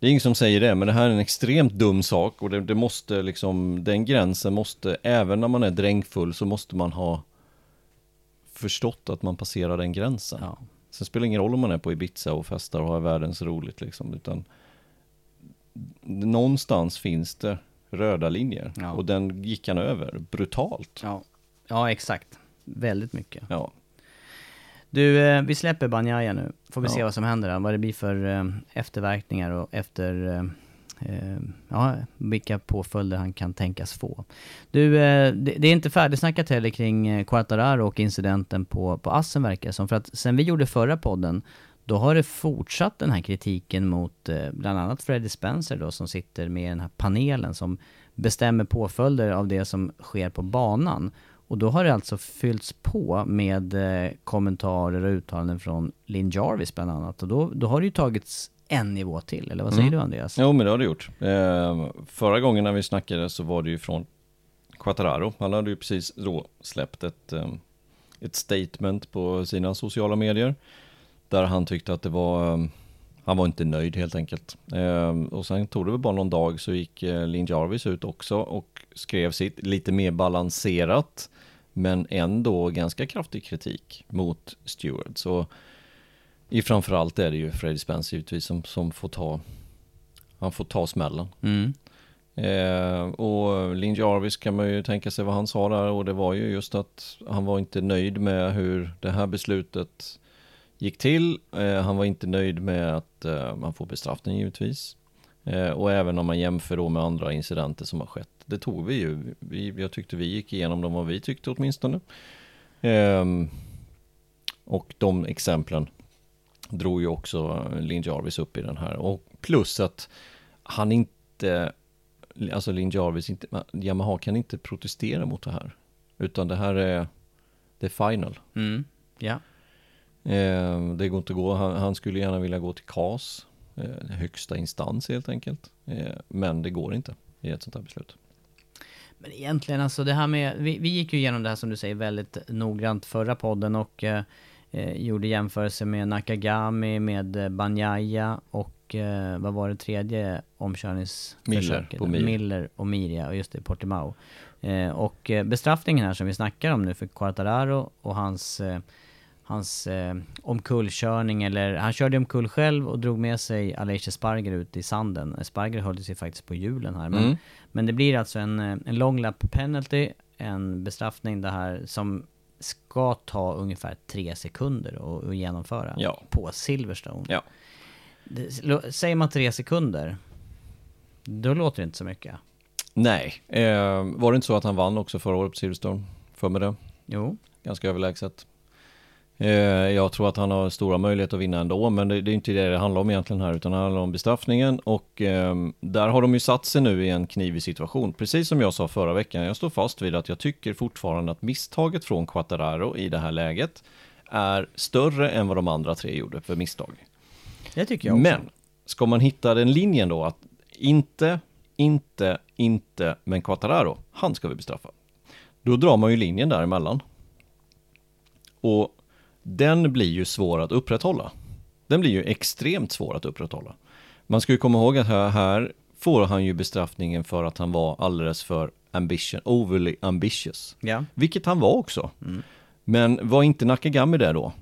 det är ingen som säger det, men det här är en extremt dum sak och det, det måste liksom, den gränsen måste, även när man är drängfull så måste man ha förstått att man passerar den gränsen. Ja. Sen spelar det ingen roll om man är på Ibiza och festar och har världens roligt liksom, utan någonstans finns det röda linjer Ja. och den gick han över brutalt. Ja. ja, exakt. Väldigt mycket. Ja, Du, eh, vi släpper Banjaya nu. Får vi Ja. se vad som händer där. Vad det blir för eh, efterverkningar och efter... Eh, ja, vilka påföljder han kan tänkas få. Du, eh, det, är inte färdigsnackat heller kring eh, Quartararo och incidenten på, på Assen verkar det som. För att sen vi gjorde förra podden, då har det fortsatt den här kritiken mot eh, bland annat Freddie Spencer då som sitter med den här panelen som bestämmer påföljder av det som sker på banan. Och då har det alltså fyllts på med eh, kommentarer och uttalanden från Lynn Jarvis bland annat. Och då, då har det ju tagits en nivå till, eller vad säger Mm. du Andreas? Jo men det har det gjort. Eh, förra gången när vi snackade så var det ju från Quattararo. Han hade ju precis då släppt ett, eh, ett statement på sina sociala medier. Där han tyckte att det var, eh, han var inte nöjd helt enkelt. Eh, och sen tog det väl bara någon dag så gick eh, Lin Jarvis ut också och skrev sitt lite mer balanserat. Men ändå ganska kraftig kritik mot Stewart. Så i framförallt är det ju Freddie Spence givetvis som, som får ta han får ta smällen. Mm. Eh, och Lin Jarvis kan man ju tänka sig vad han sa där och det var ju just att han var inte nöjd med hur det här beslutet gick till. Eh, han var inte nöjd med att eh, man får bestraffning givetvis. Eh, och även om man jämför då med andra incidenter som har skett. Det tog vi ju. Vi, jag tyckte vi gick igenom dem vad vi tyckte åtminstone. Ehm, och de exemplen drog ju också Lin Jarvis upp i den här. Och plus att han inte, alltså Lin Jarvis, inte, Yamaha kan inte protestera mot det här. Utan det här är, det är final. Mm. Ja. Eh, det går inte att gå, han, han skulle gärna vilja gå till KAS, eh, högsta instans helt enkelt. Eh, men det går inte i ett sånt här beslut. Men egentligen alltså det här med, vi, vi gick ju igenom det här som du säger väldigt noggrant förra podden och eh, gjorde jämförelse med Nakagami, med eh, Banyaya och eh, vad var det tredje omkörningsförsöket? Miller. Miller och Mir, ja, och just det, Portimao. Eh, och eh, bestraffningen här som vi snackar om nu för Quartararo och hans hans eh, omkullkörning eller han körde omkull själv och drog med sig Aleix Sparger ut i sanden. Sparger höll sig faktiskt på hjulen här. Men, Mm. men det blir alltså en, en long lap penalty, en bestraffning det här som ska ta ungefär tre sekunder att, att genomföra Ja. på Silverstone. Ja. Det, säger man tre sekunder, då låter det inte så mycket. Nej, eh, var det inte så att han vann också förra året på Silverstone? För med det? Jo, Ganska överlägset. Eh, jag tror att han har stora möjligheter att vinna ändå, men det, det är inte det det handlar om egentligen här, utan det handlar om bestraffningen och eh, där har de ju satt sig nu i en knivig situation. Precis som jag sa förra veckan, jag står fast vid att jag tycker fortfarande att misstaget från Quattararo i det här läget är större än vad de andra tre gjorde för misstag. det tycker jag också. Men, ska man hitta den linjen då att inte, inte, inte, men Quattararo, han ska vi bestraffa. Då drar man ju linjen däremellan. Och den blir ju svår att upprätthålla. Den blir ju extremt svår att upprätthålla. Man ska ju komma ihåg att här, här får han ju bestraffningen för att han var alldeles för ambition, overly ambitious. Ja. Vilket han var också. Men var inte Nakagami det då?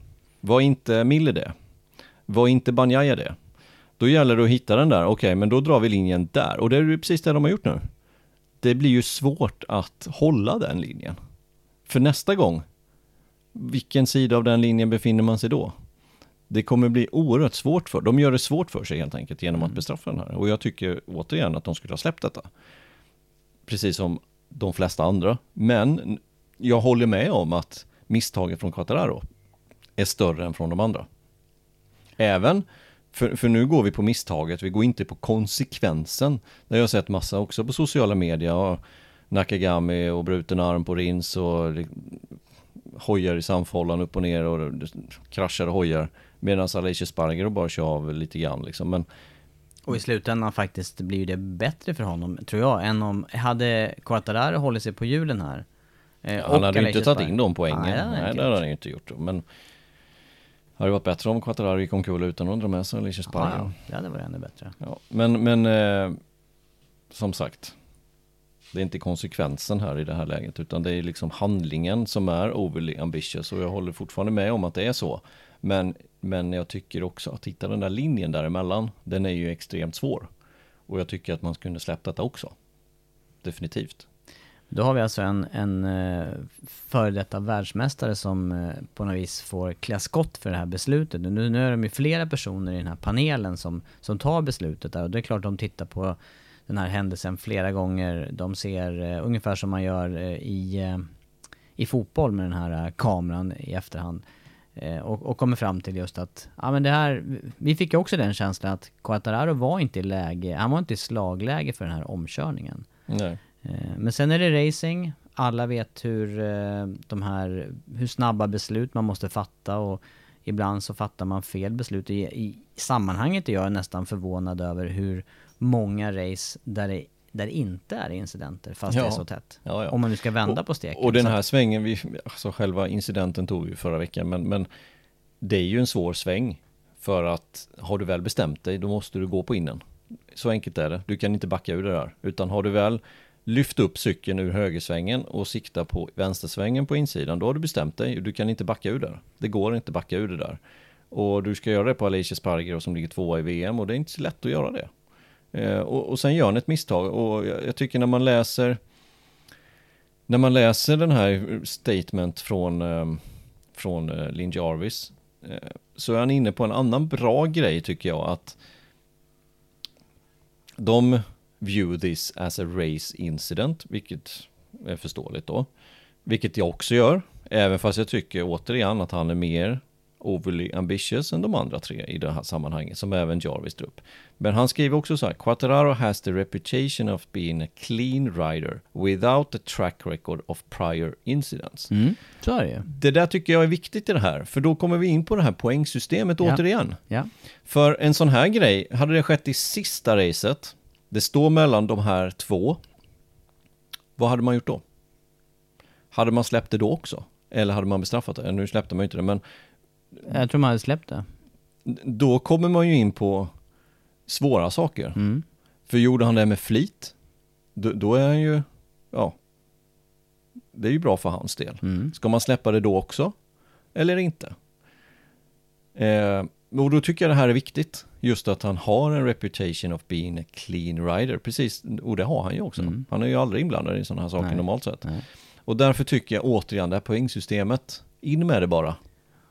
Var inte Mille det? Var inte Banjaya det? Då gäller det att hitta den där, okej, men då drar vi linjen där. Och det är ju precis det de har gjort nu. Det blir ju svårt att hålla den linjen. För nästa gång, vilken sida av den linjen befinner man sig då? Det kommer bli oerhört svårt för De gör det svårt för sig helt enkelt genom att bestraffa den här. Och jag tycker återigen att de skulle ha släppt detta. Precis som de flesta andra. Men jag håller med om att misstaget från Quattararo är större än från de andra. Även, för, för nu går vi på misstaget, vi går inte på konsekvensen. Det har jag sett massa också på sociala medier. Och Nakagami och bruten arm på rins och hojar i samfållan upp och ner och kraschar och hojar. Medan Alicia Sparger bara kör av lite grann liksom. Men Och i slutändan faktiskt blir det bättre för honom, tror jag, än om... Hade Quartararo hållit sig på hjulen här? eh, han hade ju Aleix inte tagit in de poängen. Nej, Nej, inte det hade han ju inte gjort. Men hade det varit bättre om Quattararo gick omkull utan att dra med sig Alicia Sparger. ja, det hade varit ännu bättre. Ja, men, men eh, som sagt, det är inte konsekvensen här i det här läget, utan det är liksom handlingen som är overly ambitious och jag håller fortfarande med om att det är så. Men, men jag tycker också att hitta den där linjen däremellan, den är ju extremt svår. Och jag tycker att man skulle släppt detta också. Definitivt. Då har vi alltså en, en eh, före detta världsmästare som eh, på något vis får klä skott för det här beslutet. Nu, nu är de ju flera personer i den här panelen som, som tar beslutet där och det är klart de tittar på den här händelsen flera gånger. De ser eh, ungefär som man gör eh, i, eh, i fotboll med den här eh, kameran i efterhand. Eh, och, och kommer fram till just att, ja men det här, vi fick ju också den känslan att Quattararo var inte i läge, han var inte i slagläge för den här omkörningen. Nej. Men sen är det racing, alla vet hur de här, hur snabba beslut man måste fatta och ibland så fattar man fel beslut. I, i sammanhanget är jag nästan förvånad över hur många race där det, där det inte är incidenter fast det är Ja. så tätt. Ja, ja. Om man nu ska vända på steken. Och den Så här att- svängen, vi, alltså själva incidenten tog vi förra veckan, men, men det är ju en svår sväng. För att har du väl bestämt dig, då måste du gå på innen. Så enkelt är det. Du kan inte backa ur det där. Utan har du väl lyft upp cykeln ur högersvängen och sikta på vänstersvängen på insidan, då har du bestämt dig. Du kan inte backa ur det. Det går inte att backa ur det där. Och du ska göra det på Alicia Sparger som ligger tvåa i VM och det är inte så lätt att göra det. Eh, och, och sen gör han ett misstag och jag, jag tycker när man läser när man läser den här statement från, ehm, från eh, Lin Jarvis eh, så är han inne på en annan bra grej tycker jag att de view this as a race incident, vilket är förståeligt då. Vilket jag också gör, även fast jag tycker återigen att han är mer overly ambitious än de andra tre i det här sammanhanget, som även Jarvis drar upp. Men han skriver också så här, Quattararo has the reputation of being a clean rider without a track record of prior incidents. Mm, så är det. Det där tycker jag är viktigt i det här, för då kommer vi in på det här poängsystemet Ja. återigen. Ja. För en sån här grej, hade det skett i sista racet, det står mellan de här två, vad hade man gjort då? Hade man släppt det då också? Eller hade man bestraffat det? Nu släppte man ju inte det, men Jag tror man hade släppt det. då kommer man ju in på svåra saker. Mm. För gjorde han det med flit, då, då är han ju, ja, det är ju bra för hans del. Mm. Ska man släppa det då också? Eller inte? Eh, och då tycker jag det här är viktigt. Just att han har en reputation of being a clean rider. Precis, och det har han ju också. Mm. Han är ju aldrig inblandad i sådana här saker Nej. normalt sett. Nej. Och därför tycker jag återigen det här poängsystemet, in med det bara.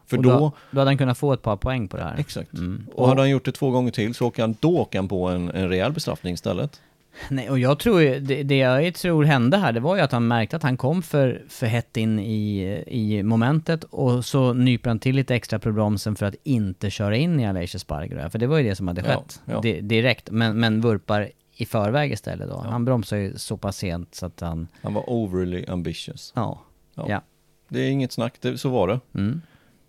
För Och då, då, då hade han kunnat få ett par poäng på det här. exakt. Mm. Och hade han gjort det två gånger till så åker han, då åker han på en, en rejäl bestraffning istället. Nej, och jag tror det, det jag tror hände här, det var ju att han märkte att han kom för, för hett in i, i momentet och så nyper han till lite extra på bromsen för att inte köra in i Aleix Sparger. För det var ju det som hade Ja, skett ja. Di- direkt, men, men vurpar i förväg istället då. Han bromsar ju så pass sent så att han, Han var overly ambitious. ja. Ja. Ja. Det är inget snack, det, så var det. Mm.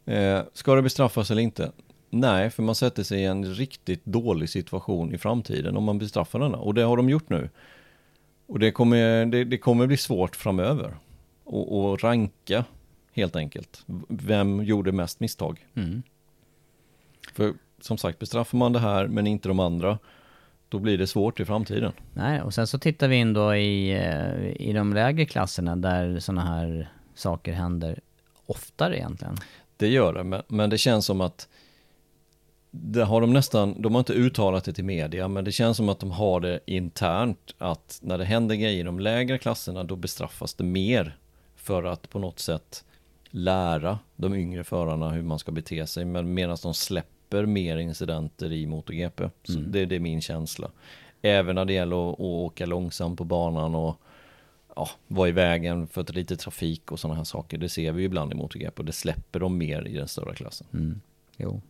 Eh, ska det bestraffas eller inte? Nej, för man sätter sig i en riktigt dålig situation i framtiden om man bestraffar denna. Och det har de gjort nu. Och det kommer, det, det kommer bli svårt framöver. Och, och ranka, helt enkelt. Vem gjorde mest misstag? Mm. För som sagt, bestraffar man det här men inte de andra, då blir det svårt i framtiden. Nej, och sen så tittar vi in då i, eh, i de lägre klasserna där sådana här saker händer oftare egentligen. Det gör det, men, men det känns som att det har de nästan, de har inte uttalat det till media, men det känns som att de har det internt att när det händer grejer i de lägre klasserna då bestraffas det mer för att på något sätt lära de yngre förarna hur man ska bete sig, men medan de släpper mer incidenter i MotoGP. Så Mm. det, det är min känsla. Även när det gäller att, att åka långsamt på banan och ja, vara i vägen för att lite trafik och sådana här saker. Det ser vi ju ibland i MotoGP och det släpper de mer i den större klassen. Mm. Jo.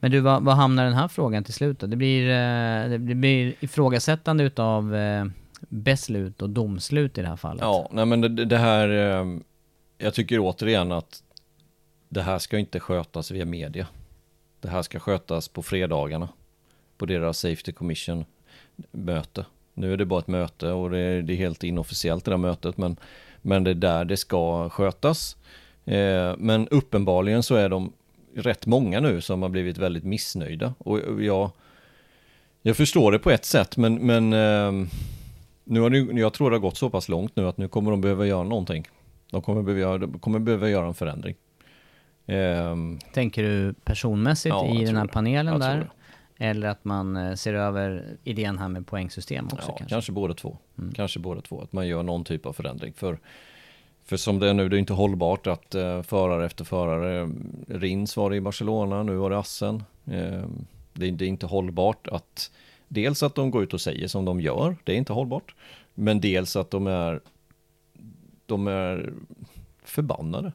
Men du, vad, vad hamnar den här frågan till slut då? Det blir, eh, det blir ifrågasättande utav eh, beslut och domslut i det här fallet. Ja, nej men det, det här, eh, jag tycker återigen att det här ska inte skötas via media. Det här ska skötas på fredagarna, på deras Safety Commission möte. Nu är det bara ett möte och det är, det är helt inofficiellt det där mötet, men, men det är där det ska skötas. Eh, men uppenbarligen så är de rätt många nu som har blivit väldigt missnöjda. Och jag, jag förstår det på ett sätt, men, men eh, nu har det, jag tror det har gått så pass långt nu att nu kommer de behöva göra någonting. De kommer behöva göra, de kommer behöva göra en förändring. Ehm, Tänker du personmässigt Ja, i den här det. panelen Jag där? Eller att man eh, ser över idén här med poängsystem också ja, kanske? kanske. båda två. Mm. Kanske båda två. Att man gör någon typ av förändring. För, för som det är nu, det är inte hållbart att uh, förare efter förare, Rins var det i Barcelona, nu var det Assen. Ehm, det, det är inte hållbart att dels att de går ut och säger som de gör, det är inte hållbart. Men dels att de är, de är förbannade.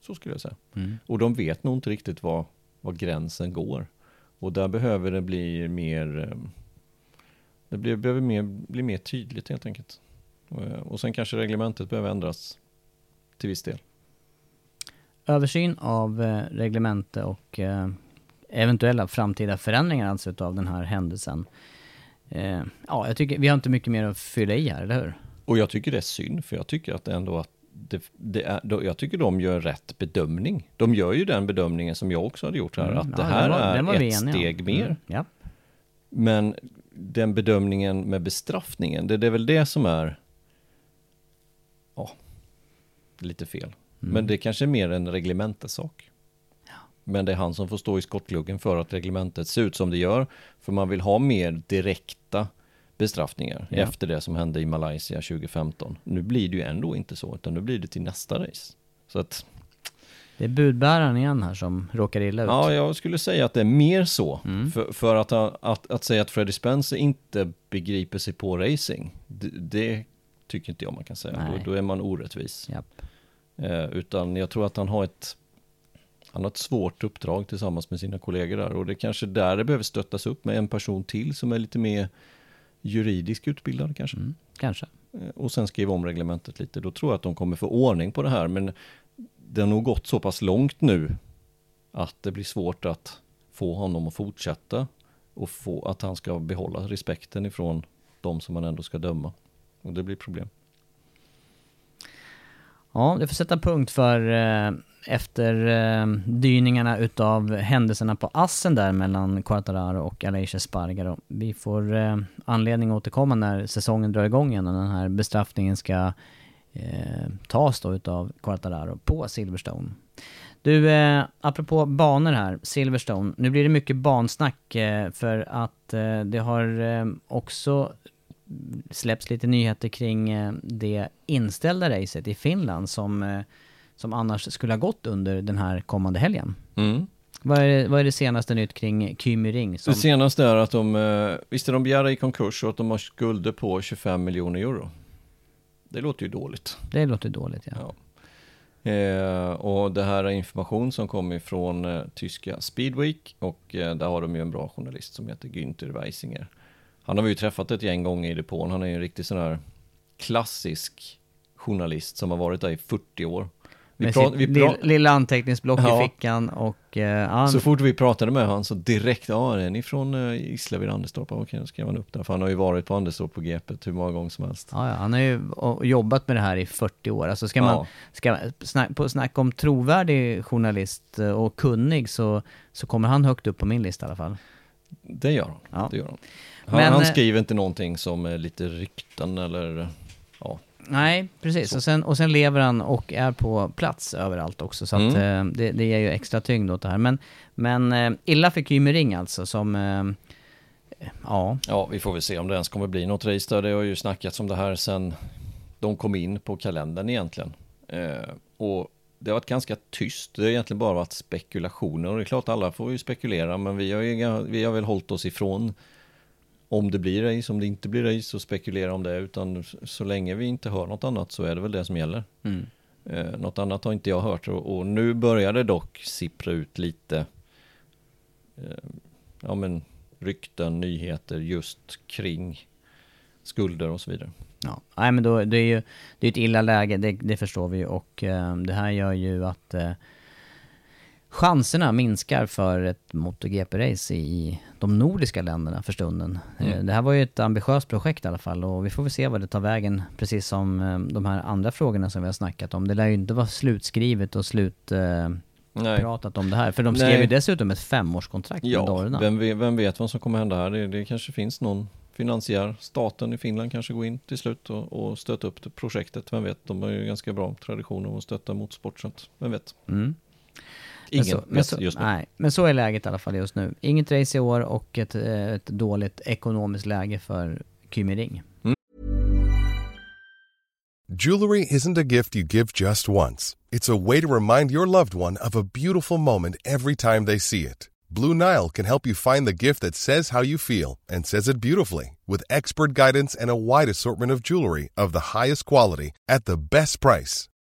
Så skulle jag säga. Mm. Och de vet nog inte riktigt var, var gränsen går. Och där behöver det bli mer, eh, det blir, behöver mer, bli mer tydligt helt enkelt. Eh, Och sen kanske reglementet behöver ändras till viss del. Översyn av eh, reglemente och eventuella framtida förändringar alltså utav den här händelsen. Ja, jag tycker vi har inte mycket mer att fylla i här, eller hur? Och jag tycker det är synd, för jag tycker att ändå att det, det är, då- jag tycker de gör rätt bedömning. De gör ju den bedömningen som jag också hade gjort här, Mm, att det ja, här den var- är ett om. steg mer. Mm, ja. Men den bedömningen med bestraffningen, det, det är väl det som är ja, lite fel. Mm. Men det kanske är mer en reglementesak. Men det är han som får stå i skottgluggen för att reglementet ser ut som det gör. För man vill ha mer direkta bestraffningar Ja. efter det som hände i Malaysia 2015. Nu blir det ju ändå inte så, utan nu blir det till nästa race. Så att, Det är budbäraren igen här som råkar illa ut. ja, jag skulle säga att det är mer så. Mm. För, för att, att, att säga att Freddie Spencer inte begriper sig på racing, det, det tycker inte jag man kan säga. Då, då är man orättvis. Eh, utan jag tror att han har ett han har ett svårt uppdrag tillsammans med sina kollegor där och det är kanske där det behöver stöttas upp med en person till som är lite mer juridisk utbildad kanske. Mm, kanske. Eh, Och sen skriva om reglementet lite. Då tror jag att de kommer få ordning på det här men det har nog gått så pass långt nu att det blir svårt att få honom att fortsätta och få att han ska behålla respekten ifrån de som man ändå ska döma. Och det blir problem. Ja, det får sätta punkt för eh, efter eh, dyningarna utav händelserna på Assen där mellan Quartararo och Aleix Spargaro. Vi får eh, anledning att återkomma när säsongen drar igång igen och den här bestraffningen ska eh, tas då utav Quartararo på Silverstone. Du, eh, apropå banor här, Silverstone. Nu blir det mycket bansnack eh, för att eh, det har eh, också släppts lite nyheter kring eh, det inställda racet i Finland som, eh, som annars skulle ha gått under den här kommande helgen. Mm. Vad är, det- vad är det senaste nytt kring Kymi Ring? Som, Det senaste är att de, eh, visst är de begärda i konkurs och att de har skulder på 25 miljoner euro. Det låter ju dåligt. det låter dåligt ja. Ja. Eh, och det här är information som kommer ifrån eh, tyska Speedweek och eh, där har de ju en bra journalist som heter Günther Weisinger. Han har vi ju träffat ett gäng gånger i depån. Han är ju en riktig sån här klassisk journalist som har varit där i 40 år. Vi Med vi lill, pra- lilla anteckningsblock Ja. i fickan och han, Så fort vi pratade med honom så direkt, ja är ni från uh, Gislaved Anderstorp? Okej, då skrev han upp där. För han har ju varit på Anderstorp på GP hur många gånger som helst. ja, ja, han har ju jobbat med det här i 40 år. Alltså ska man, Ja. ska, snack, på snack om trovärdig journalist eh, och kunnig så, så kommer han högt upp på min lista i alla fall. Det gör han. Ja. Det gör han. Han, Men, han skriver inte någonting som är lite rykten eller ja. Nej, precis. Så. Och sen, och sen lever han och är på plats överallt också. Så att, Mm. eh, det, det ger ju extra tyngd åt det här. Men, men eh, illa för Kymering alltså som... Eh, ja, Ja, vi får väl se om det ens kommer bli något race där. Det har ju snackats om det här sen de kom in på kalendern egentligen. Eh, och det har varit ganska tyst. Det har egentligen bara varit spekulationer. Och det är klart alla får ju spekulera, men vi har, ju, vi har väl hållit oss ifrån om det blir race, om det inte blir race och spekulera om det. Utan så länge vi inte hör något annat så är det väl det som gäller. mm. Eh, något annat har inte jag hört och, och nu börjar det dock sippra ut lite eh, ja, men, rykten, nyheter just kring skulder och så vidare. Ja, nej men då, det är ju det är ett illa läge, det, det förstår vi och eh, det här gör ju att chanserna minskar för ett MotoGP-race i de nordiska länderna för stunden. Mm. Eh, det här var ju ett ambitiöst projekt i alla fall och vi får väl se vad det tar vägen, precis som eh, de här andra frågorna som vi har snackat om. Det lär ju inte vara slutskrivet och slutpratat Nej. om det här, för de skrev Nej. ju dessutom ett femårskontrakt med Ja, Dorna. vem vet, vem vet vad som kommer hända här? Det, det kanske finns någon finansiär, staten i Finland kanske går in till slut och, och stötta upp det projektet. Vem vet, de har ju ganska bra tradition av att stötta motorsport, vem vet. Mm. Ingen men så, men så, just nu. Nej, men så är läget i alla fall just nu. Inget race i år och ett, eh, ett dåligt ekonomiskt läge för Kymering. Jewelry isn't a gift you give just once. It's a way to remind your loved one of a beautiful moment every time they see it. Blue Nile can help you find the gift that says how you feel and says it beautifully with expert guidance and a wide assortment of jewelry of the highest quality at the best price.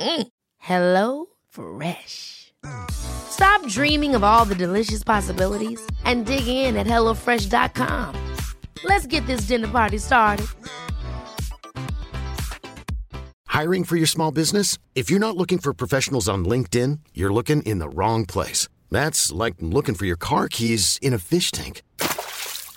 Mm. Hello Fresh. Stop dreaming of all the delicious possibilities and dig in at HelloFresh.com. Let's get this dinner party started. Hiring for your small business? If you're not looking for professionals on LinkedIn, you're looking in the wrong place. That's like looking for your car keys in a fish tank.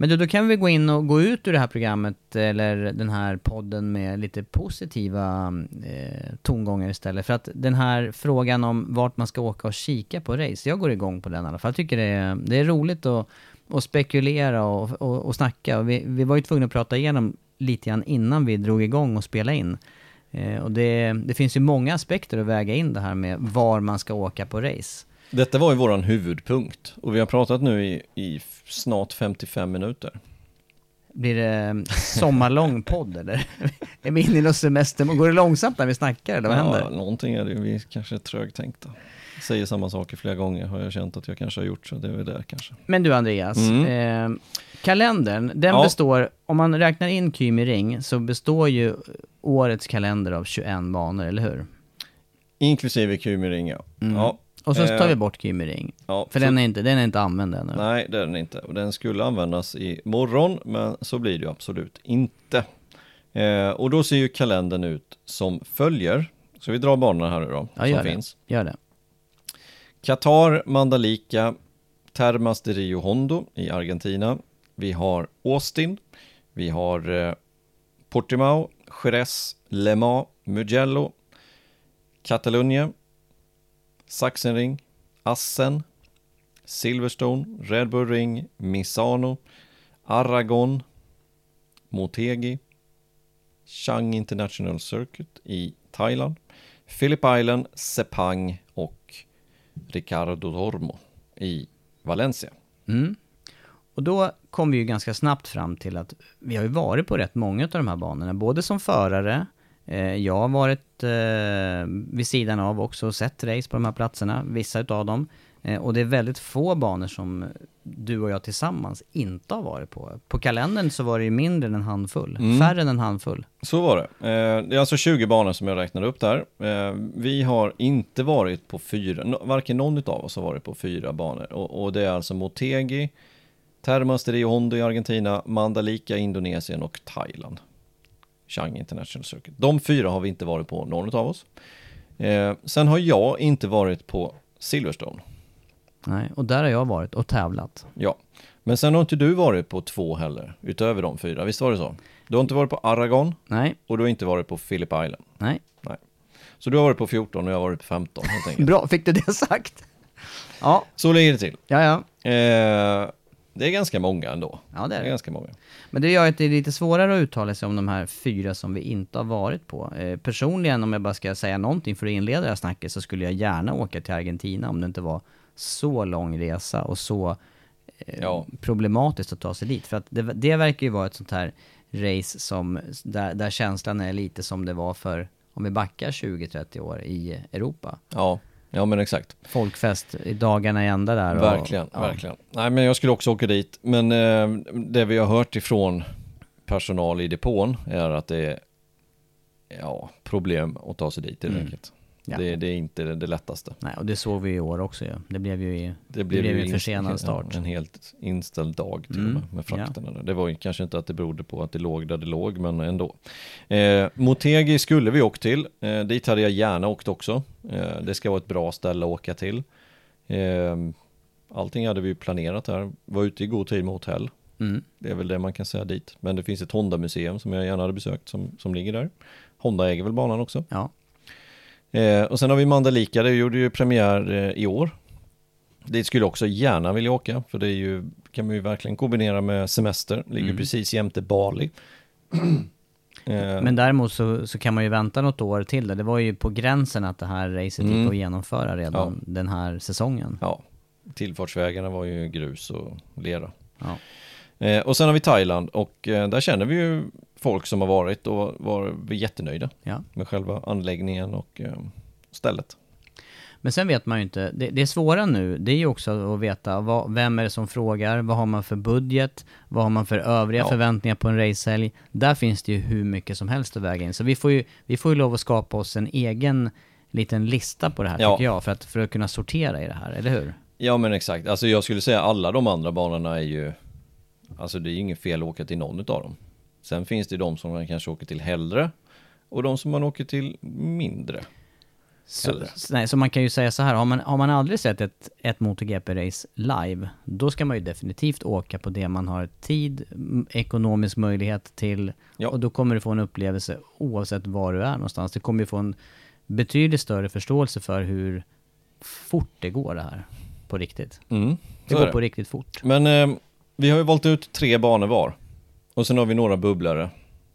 Men du, då kan vi gå in och gå ut ur det här programmet eller den här podden med lite positiva eh, tongångar istället. För att den här frågan om vart man ska åka och kika på race, jag går igång på den i alla fall. Jag tycker det är, det är roligt att, att spekulera och, och, och snacka. Och vi, vi var ju tvungna att prata igenom lite grann innan vi drog igång och spela in. Eh, och det, det finns ju många aspekter att väga in det här med var man ska åka på race. Detta var ju våran huvudpunkt och vi har pratat nu i, i snart 55 minuter. Blir det sommarlång podd eller? <laughs> Är vi inne i någon semester? Går det långsamt när vi snackar eller vad ja, händer? någonting är det ju, vi kanske är trögtänkta. Säger samma saker flera gånger har jag känt att jag kanske har gjort så det är väl där kanske. Men du Andreas, Mm. eh, kalendern, den Ja. består, om man räknar in Kymering så består ju årets kalender av 21 banor, eller hur? Inklusive Kymering ja. Mm. ja. Och så Eh, tar vi bort Kymering. ja, För så- den är, inte, den är inte använd ännu. Nej, det är den inte. Och den skulle användas i morgon, men så blir det ju absolut inte. Eh, och då ser ju kalendern ut som följer. Så vi drar banorna här nu då, Ja, som gör det. finns. Gör det. Qatar, Mandalika, Termas de Rio Hondo i Argentina. Vi har Austin. Vi har eh, Portimao, Jerez, Le Mans, Mugello, Catalunya, Sachsenring, Assen, Silverstone, Red Bull Ring, Misano, Aragon, Motegi, Chang International Circuit i Thailand, Phillip Island, Sepang och Ricardo Dormo i Valencia. Mm. Och då kom vi ju ganska snabbt fram till att vi har ju varit på rätt många av de här banorna, både som förare jag har varit eh, vid sidan av också och sett race på de här platserna, vissa utav dem. Eh, och det är väldigt få banor som du och jag tillsammans inte har varit på. På kalendern så var det ju mindre än en handfull, Mm. färre än en handfull. Så var det. Eh, det är alltså 20 banor som jag räknade upp där. Eh, vi har inte varit på fyra, varken någon av oss har varit på fyra banor. Och, och det är alltså Motegi, Termas de Rio Hondo i Argentina, Mandalika i Indonesien och Thailand. Chang International Circuit. De fyra har vi inte varit på, någon av oss. Eh, sen har jag inte varit på Silverstone. Nej, och där har jag varit och tävlat. Ja, men sen har inte du varit på två heller, utöver de fyra. Visst var det så? Du har inte varit på Aragon Nej, och du har inte varit på Phillip Island. nej. Så du har varit på 14 och jag har varit på 15 helt enkelt. <laughs> Bra, fick du det sagt? Ja, Så ligger det till. ja, ja. Eh, det är ganska många ändå. Ja, det är Det är ganska många. Men det gör att det är lite svårare att uttala sig om de här fyra som vi inte har varit på. Eh, personligen, om jag bara ska säga någonting för att inleda det här snacket, så skulle jag gärna åka till Argentina om det inte var så lång resa och så eh, Ja. problematiskt att ta sig dit. För att det, det verkar ju vara ett sånt här race som, där, där känslan är lite som det var för, om vi backar 20-30 år i Europa. Ja, ja men exakt. Folkfest i dagarna i ända där. och- Verkligen, ja. verkligen. Nej men jag skulle också åka dit. Men eh, det vi har hört ifrån personal i depån är att det är ja, problem att ta sig dit helt Mm. enkelt. Ja. Det, det är inte det, det lättaste. Nej, och det såg vi i år också ju. Det blev ju, i, Det blev, ju en försenad start. Ja, en helt inställd dag till Mm, och med med frakterna. där. Det var ju kanske inte att det berodde på att det låg där det låg, men ändå. Eh, Motegi skulle vi åkt till. Eh, dit hade jag gärna åkt också. Eh, det ska vara ett bra ställe att åka till. Eh, allting hade vi planerat här. Var ute i god tid med hotell. Mm. Det är väl det man kan säga dit. Men det finns ett Honda-museum som jag gärna hade besökt som, som ligger där. Honda äger väl banan också. Ja. Eh, och sen har vi Mandalika, det gjorde ju premiär eh, i år. Dit skulle jag också gärna vilja åka, för det är ju, kan man ju verkligen kombinera med semester. Ligger Mm. precis jämte Bali. <clears throat> eh, Men däremot så, så kan man ju vänta något år till det. Det var ju på gränsen att det här racet Mm. gick att genomföra redan den här säsongen. ja, tillfartsvägarna var ju grus och lera. Ja. Eh, och sen har vi Thailand och eh, där känner vi ju folk som har varit och var jättenöjda Ja. med själva anläggningen och eh, stället. Men sen vet man ju inte, det, det svåra nu, det är ju också att veta vad, vem är det som frågar, vad har man för budget, vad har man för övriga Ja. förväntningar på en racehelg. Där finns det ju hur mycket som helst att väga in. Så vi får ju, vi får ju lov att skapa oss en egen liten lista på det här Ja. tycker jag, för att, för att kunna sortera i det här, eller hur? Ja men exakt, alltså jag skulle säga alla de andra banorna är ju Alltså det är ju inget fel att åka till någon av dem Sen finns det de som man kanske åker till hellre Och de som man åker till mindre Så, nej, så man kan ju säga så här, har man, har man aldrig sett ett, ett MotoGP-race live, då ska man ju definitivt åka på det man har tid, ekonomisk möjlighet till, Ja. och då kommer du få en upplevelse oavsett var du är någonstans. Du kommer ju få en betydligt större förståelse för hur fort det går det här, på riktigt. mm, Det går det. på riktigt fort. Men eh, vi har ju valt ut tre banor var Och sen har vi några bubblare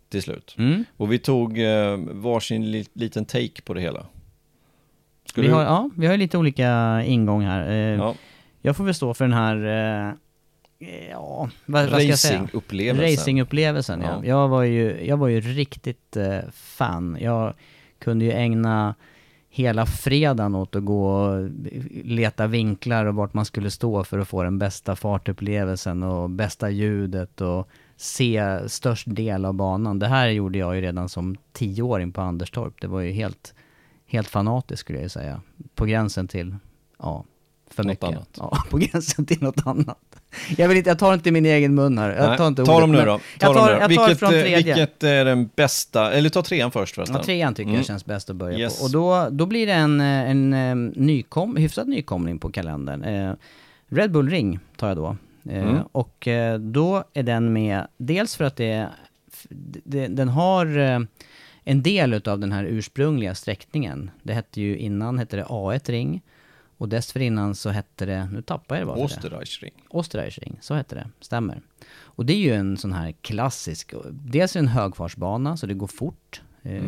till slut Mm. Och vi tog eh, varsin li- liten take på det hela Skulle Vi du- har, ja, vi har ju lite olika ingång här. Eh, ja, Jag får väl stå för den här, eh, ja, vad, vad ska jag säga? Racingupplevelsen Racingupplevelsen ja. Ja. Jag var ju, jag var ju riktigt eh, fan. Jag kunde ju ägna hela fredagen åt att gå och leta vinklar och vart man skulle stå för att få den bästa fartupplevelsen och bästa ljudet och se störst del av banan. Det här gjorde jag ju redan som tioåring på Anderstorp. Det var ju helt, helt fanatiskt skulle jag säga. På gränsen till, ja, för Något mycket. annat. Ja, <laughs> på gränsen till något annat. Jag vill inte, jag tar inte min egen mun här. Jag Nej, tar inte ta ordet, dem nu då. Ta Jag dem tar, nu. jag tar vilket, från eh, tredje. vilket är den bästa, eller ta trean först förresten. Ja, trean tycker Mm. jag känns bäst att börja Yes. på. Och då, då blir det en, eh, en, en nykom, hyfsad nykomling på kalendern. Eh, Red Bull Ring tar jag då. Eh, Mm. Och eh, då är den med, dels för att det, det den har eh, en del utav den här ursprungliga sträckningen. Det hette ju innan hette det A1 Ring. Och dessförinnan så hette det, nu tappar jag det bara. för det. Österreichring. Österreichring, så heter det. Stämmer. Och det är ju en sån här klassisk, dels en högfartsbana så det går fort. Eh,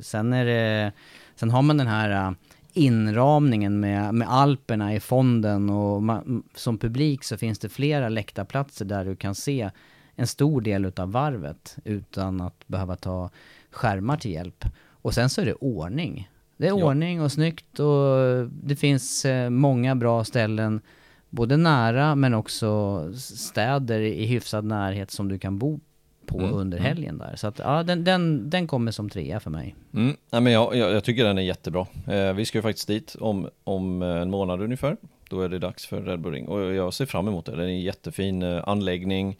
sen är det, sen har man den här eh, inramningen med, med Alperna i fonden och ma, som publik så finns det flera läktarplatser där du kan se en stor del utav varvet utan att behöva ta skärmar till hjälp. Och sen så är det ordning. Det är Ja. ordning och snyggt och det finns eh, många bra ställen både nära men också städer i hyfsad närhet som du kan bo på Mm, under mm. helgen där. Så att ja, den, den, den kommer som trea för mig. Mm. Nej, men jag, jag, jag tycker den är jättebra. Eh, vi ska ju faktiskt dit om, om en månad ungefär. Då är det dags för Red Bull Ring och jag ser fram emot det. Det är en jättefin eh, anläggning.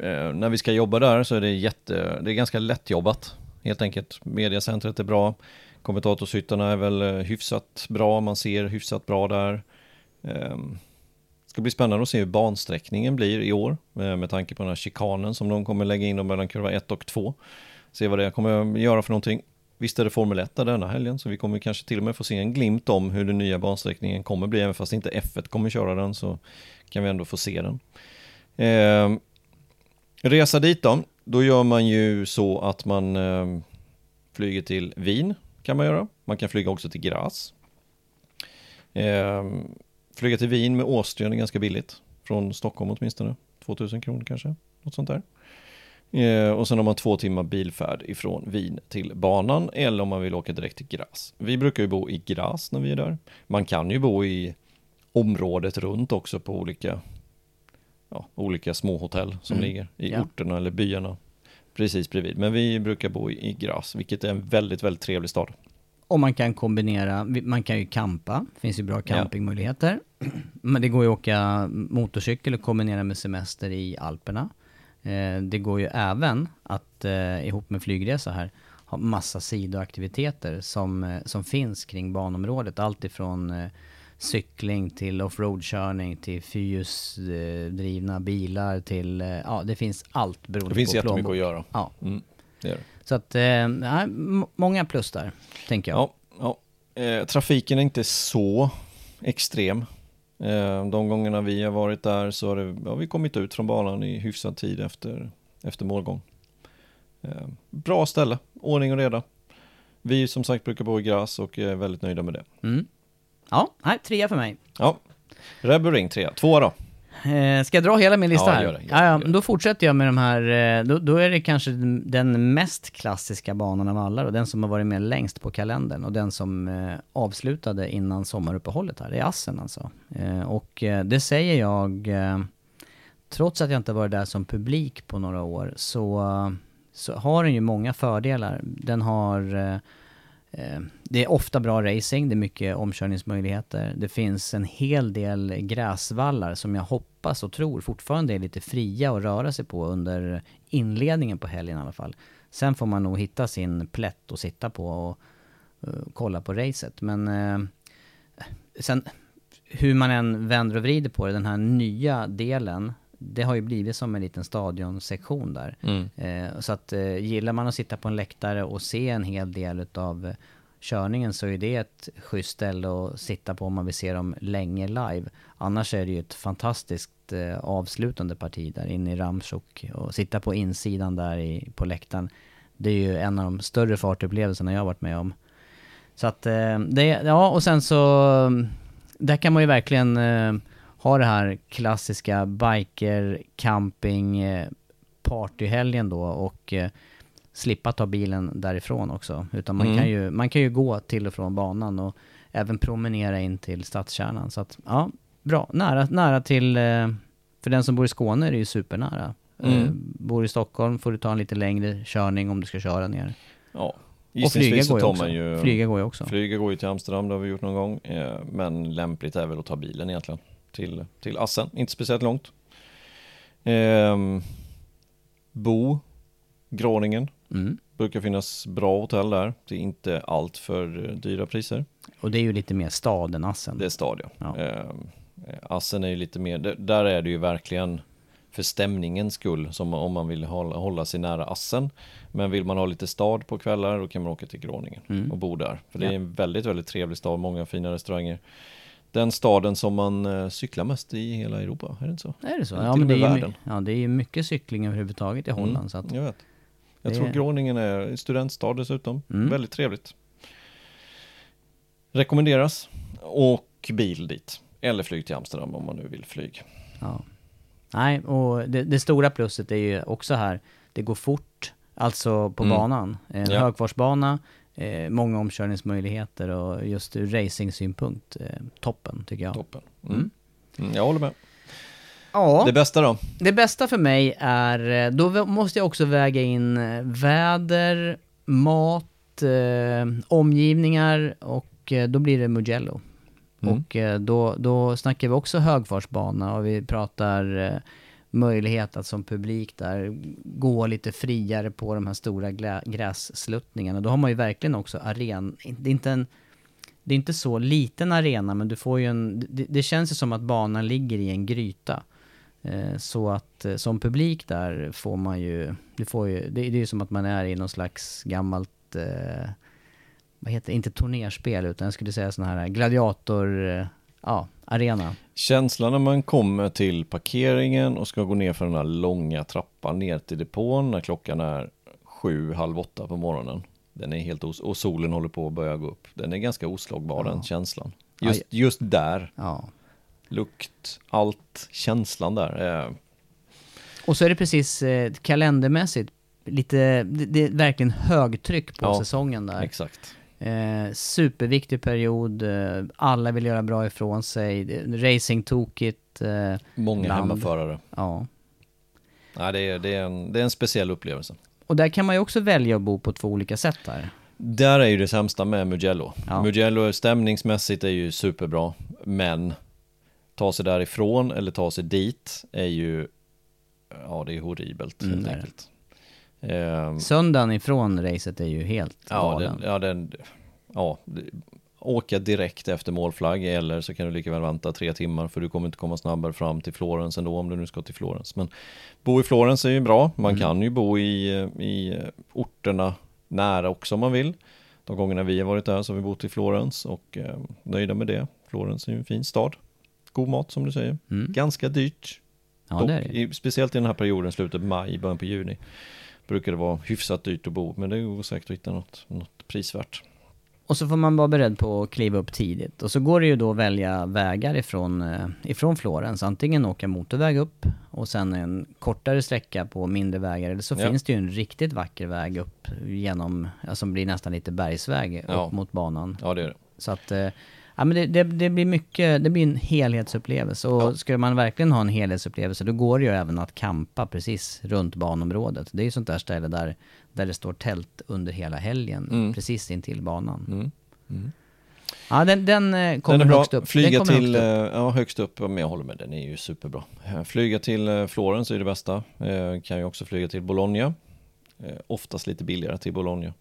Eh, när vi ska jobba där så är det jätte, det är ganska lättjobbat helt enkelt. Mediacentret är bra. Kommentatorshyttarna är väl eh, hyfsat bra. Man ser hyfsat bra där. Det ska bli spännande att se hur bansträckningen blir i år eh, med tanke på den här chikanen som de kommer lägga in mellan kurva 1 och 2. Se vad det kommer göra för någonting. Visst är det Formel 1 där denna helgen så vi kommer kanske till och med få se en glimt om hur den nya bansträckningen kommer bli. Även fast inte F1 kommer köra den så kan vi ändå få se den. Eh, resa dit då, då gör man ju så att man eh, flyger till Wien kan man göra. Man kan flyga också till Graz. Eh, flyga till Wien med Austrian är ganska billigt. Från Stockholm åtminstone. 2000 kronor kanske, något sånt där. Eh, och sen har man två timmar bilfärd ifrån Wien till banan eller om man vill åka direkt till Graz. Vi brukar ju bo i Graz när vi är där. Man kan ju bo i området runt också på olika, ja, olika småhotell som Mm. ligger i Ja. orterna eller byarna precis bredvid. Men vi brukar bo i, Graz, vilket är en väldigt, väldigt trevlig stad. Och man kan kombinera, man kan ju campa, finns ju bra campingmöjligheter. Men det går ju att åka motorcykel och kombinera med semester i Alperna. Eh, Det går ju även att eh, ihop med flygresa här ha massa sidoaktiviteter som, eh, som finns kring banområdet. Allt ifrån cykling till offroadkörning till fyrhjulsdrivna bilar till, eh, ja det finns allt beroende Det finns på jättemycket plånbok. att göra. Ja, Mm, det det. så att, eh, ja, många plus där, tänker jag. Ja, ja. Eh, trafiken är inte så extrem. Eh, de gångerna vi har varit där så har det, ja, vi kommit ut från banan i hyfsad tid efter, efter målgång. Eh, bra ställe, ordning och reda. Vi som sagt brukar bo i Graz och är väldigt nöjda med det. Mm. Ja, nej, trea för mig. Ja, Red Bull Ring 3, tvåa då. Eh, ska jag dra hela min lista Ja, här? gör det, gör det, ja, ja, gör det. men då fortsätter jag med de här, eh, då, då är det kanske den- den mest klassiska banan av alla och den som har varit med längst på kalendern och den som eh, avslutade innan sommaruppehållet här, det är Assen alltså. Eh, och eh, det säger jag, eh, trots att jag inte varit där som publik på några år, så, så har den ju många fördelar. Den har Eh, Eh, det är ofta bra racing, det är mycket omkörningsmöjligheter. Det finns en hel del gräsvallar som jag hoppas och tror fortfarande är lite fria att röra sig på under inledningen på helgen i alla fall. Sen får man nog hitta sin plätt att sitta på och eh, kolla på racet. Men eh, sen hur man än vänder och vrider på det, den här nya delen, det har ju blivit som en liten stadionsektion där. Eh, så att eh, gillar man att sitta på en läktare och se en hel del eh, körningen så är det ett schysst ställe att sitta på om man vill se dem länge live. Annars är det ju ett fantastiskt eh, avslutande parti där inne i Ramshoek och sitta på insidan där i, på läktaren. Det är ju en av de större fartupplevelserna jag har varit med om. Så att eh, det, ja och sen så, mm, där kan man ju verkligen eh, ha det här klassiska biker, camping, eh, partyhelgen då och eh, slippa ta bilen därifrån också. Utan man, Mm. kan ju, man kan ju gå till och från banan och även promenera in till stadskärnan. Så att, ja, bra. Nära, nära till, eh, för den som bor i Skåne är det ju supernära. Mm. Bor i Stockholm får du ta en lite längre körning om du ska köra ner. Ja, Och flyga går ju också. ju... Flyga går ju också. Flyga går ju till Amsterdam, det har vi gjort någon gång. Men lämpligt är väl att ta bilen egentligen till, till Assen, inte speciellt långt. Ehm, Bo, Groningen, Mm. brukar finnas bra hotell där. Det är inte allt för dyra priser. Och det är ju lite mer stad än Assen. Det är stad ja. Ja. Ehm, Assen är ju lite mer, där- är det ju verkligen för stämningens skull, som om man vill hålla, hålla sig nära Assen. Men vill man ha lite stad på kvällar, då kan man åka till Groningen Mm. och bo där. För det är en väldigt, väldigt trevlig stad, många fina restauranger. Den staden som man eh, cyklar mest i hela Europa, är det inte så? Är det så? Ja, men det är, ju, ja, det är mycket cykling överhuvudtaget i Holland. Mm, Så att, Jag vet. Jag det tror Groningen är en studentstad dessutom. Mm. Väldigt trevligt. Rekommenderas. Och bil dit. Eller flyg till Amsterdam om man nu vill flyg. ja. Nej, och det, det stora plusset är ju också här, det går fort, alltså på Mm. banan. En Ja. högfartsbana, eh, många omkörningsmöjligheter och just ur racingsynpunkt, eh, toppen tycker jag. Toppen. Mm. Mm, jag håller med. Ja. Det bästa då? Det bästa för mig är, eh, då måste jag också väga in eh, väder, mat, eh, omgivningar och eh, då blir det Mugello. Mm. Och då, då snackar vi också högfartsbana och vi pratar eh, möjlighet att som publik där gå lite friare på de här stora grässluttningarna. Då har man ju verkligen också aren, det är inte en det är inte så liten arena men du får ju en, det, det känns ju som att banan ligger i en gryta. Eh, Så att eh, som publik där får man ju, du får ju, det, det är ju som att man är i någon slags gammalt, eh, vad heter det, inte turnerspel utan jag skulle säga sån här gladiator, eh, ja, arena. Känslan när man kommer till parkeringen och ska gå ner för den här långa trappan ner till depån när klockan är sju, halv åtta på morgonen. Den är helt os- och solen håller på att börja gå upp. Den är ganska oslagbar den känslan. Just, just där, Ja. lukt, allt, känslan där. Eh, Och så är det precis eh, kalendermässigt, lite, det, det är verkligen högtryck på Ja, säsongen där. exakt. Eh, superviktig period, eh, alla vill göra bra ifrån sig, racingtokigt, eh, Många land. hemmaförare. Ja. Nej, det, är, det, är en, det är en speciell upplevelse. Och där kan man ju också välja att bo på två olika sätt där. Där är ju det sämsta med Mugello. Ja. Mugello stämningsmässigt är ju superbra, men ta sig därifrån eller ta sig dit är ju, ja det är horribelt Mm, helt enkelt. Ehm, Söndagen ifrån racet är ju helt ja, galen. den, ja, den, ja, åka direkt efter målflagg eller så kan du lika väl vänta tre timmar för du kommer inte komma snabbare fram till Florens ändå om du nu ska till Florens. Men bo i Florens är ju bra. Man Mm. kan ju bo i, i orterna nära också om man vill. De gångerna vi har varit där så har vi bott i Florens och eh, nöjda med det. Florens är ju en fin stad. God mat som du säger. Mm. Ganska dyrt. Ja, Dock, det är det. i, speciellt i den här perioden, slutet på maj, början på juni. Brukar det vara hyfsat dyrt att bo, men det går säkert att hitta något, något prisvärt. Och så får man vara beredd på att kliva upp tidigt. Och så går det ju då att välja vägar ifrån, eh, ifrån Florens. Antingen åka motorväg upp och sen en kortare sträcka på mindre vägar. Eller så Ja. finns det ju en riktigt vacker väg upp genom, ja, som blir nästan lite bergsväg Ja. upp mot banan. Ja, det är det. Så att, eh, ja men det, det, det blir mycket, det blir en helhetsupplevelse. Och Ja. ska man verkligen ha en helhetsupplevelse, då går det ju även att campa precis runt banområdet. Det är ju sånt där ställe där, där det står tält under hela helgen, Mm. precis intill banan. Mm. Mm. Ja, den, den eh, kommer den högst upp. Flyga den till, högst upp. eh, ja högst upp, men jag håller med, den är ju superbra. Eh, Flyga till Florens är det bästa. Kan ju också flyga till Bologna. Oftast lite billigare till Bologna.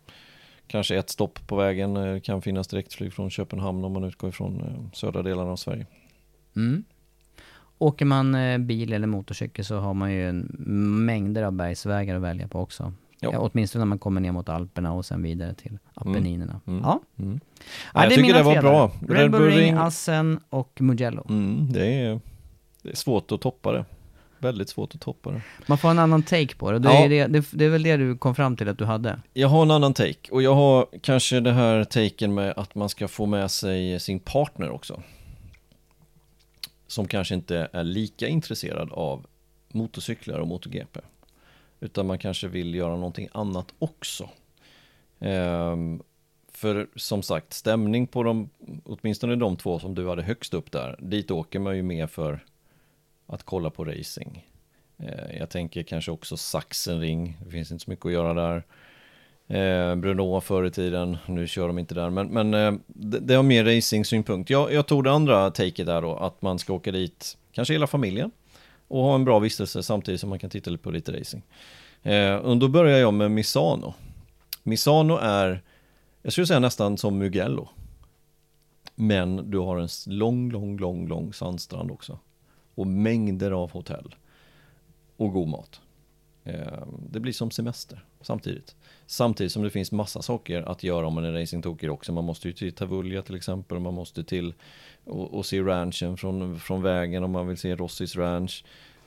Kanske ett stopp på vägen, eh, kan finnas direktflyg från Köpenhamn om man utgår ifrån eh, södra delarna av Sverige. Mm. Åker man eh, bil eller motorcykel så har man ju en mängder av bergsvägar att välja på också. Ja. Åtminstone när man kommer ner mot Alperna och sen vidare till Appenninerna. Mm. Ja. Mm. Ja, jag det är tycker det var tre bra. Red Bull Ring, Assen och Mugello. Mm, det, är, det är svårt att toppa det. Väldigt svårt att toppa det. Man får en annan take på det. Det, Ja. är, det, det, det är väl det du kom fram till att du hade? Jag har en annan take och jag har kanske det här taken med att man ska få med sig sin partner också. Som kanske inte är lika intresserad av motorcyklar och MotoGP. Utan man kanske vill göra någonting annat också. Ehm, för som sagt, stämning på de, åtminstone de två som du hade högst upp där, dit åker man ju mer för att kolla på racing. Eh, jag tänker kanske också Sachsenring, det finns inte så mycket att göra där. Eh, Bruno förr i tiden, nu kör de inte där, men, men eh, det, det har mer racing-synpunkt. Jag, jag tog det andra taket där då, att man ska åka dit, kanske hela familjen, och ha en bra vistelse samtidigt som man kan titta på lite racing. Eh, och då börjar jag med Misano. Misano är, jag skulle säga nästan som Mugello. Men du har en lång, lång, lång, lång sandstrand också. Och mängder av hotell. Och god mat. Eh, Det blir som semester samtidigt. Samtidigt som det finns massa saker att göra om man är racingtokig också. Man måste ju till Tavulja till exempel. Man måste till och, och se ranchen från, från vägen om man vill se Rossis ranch.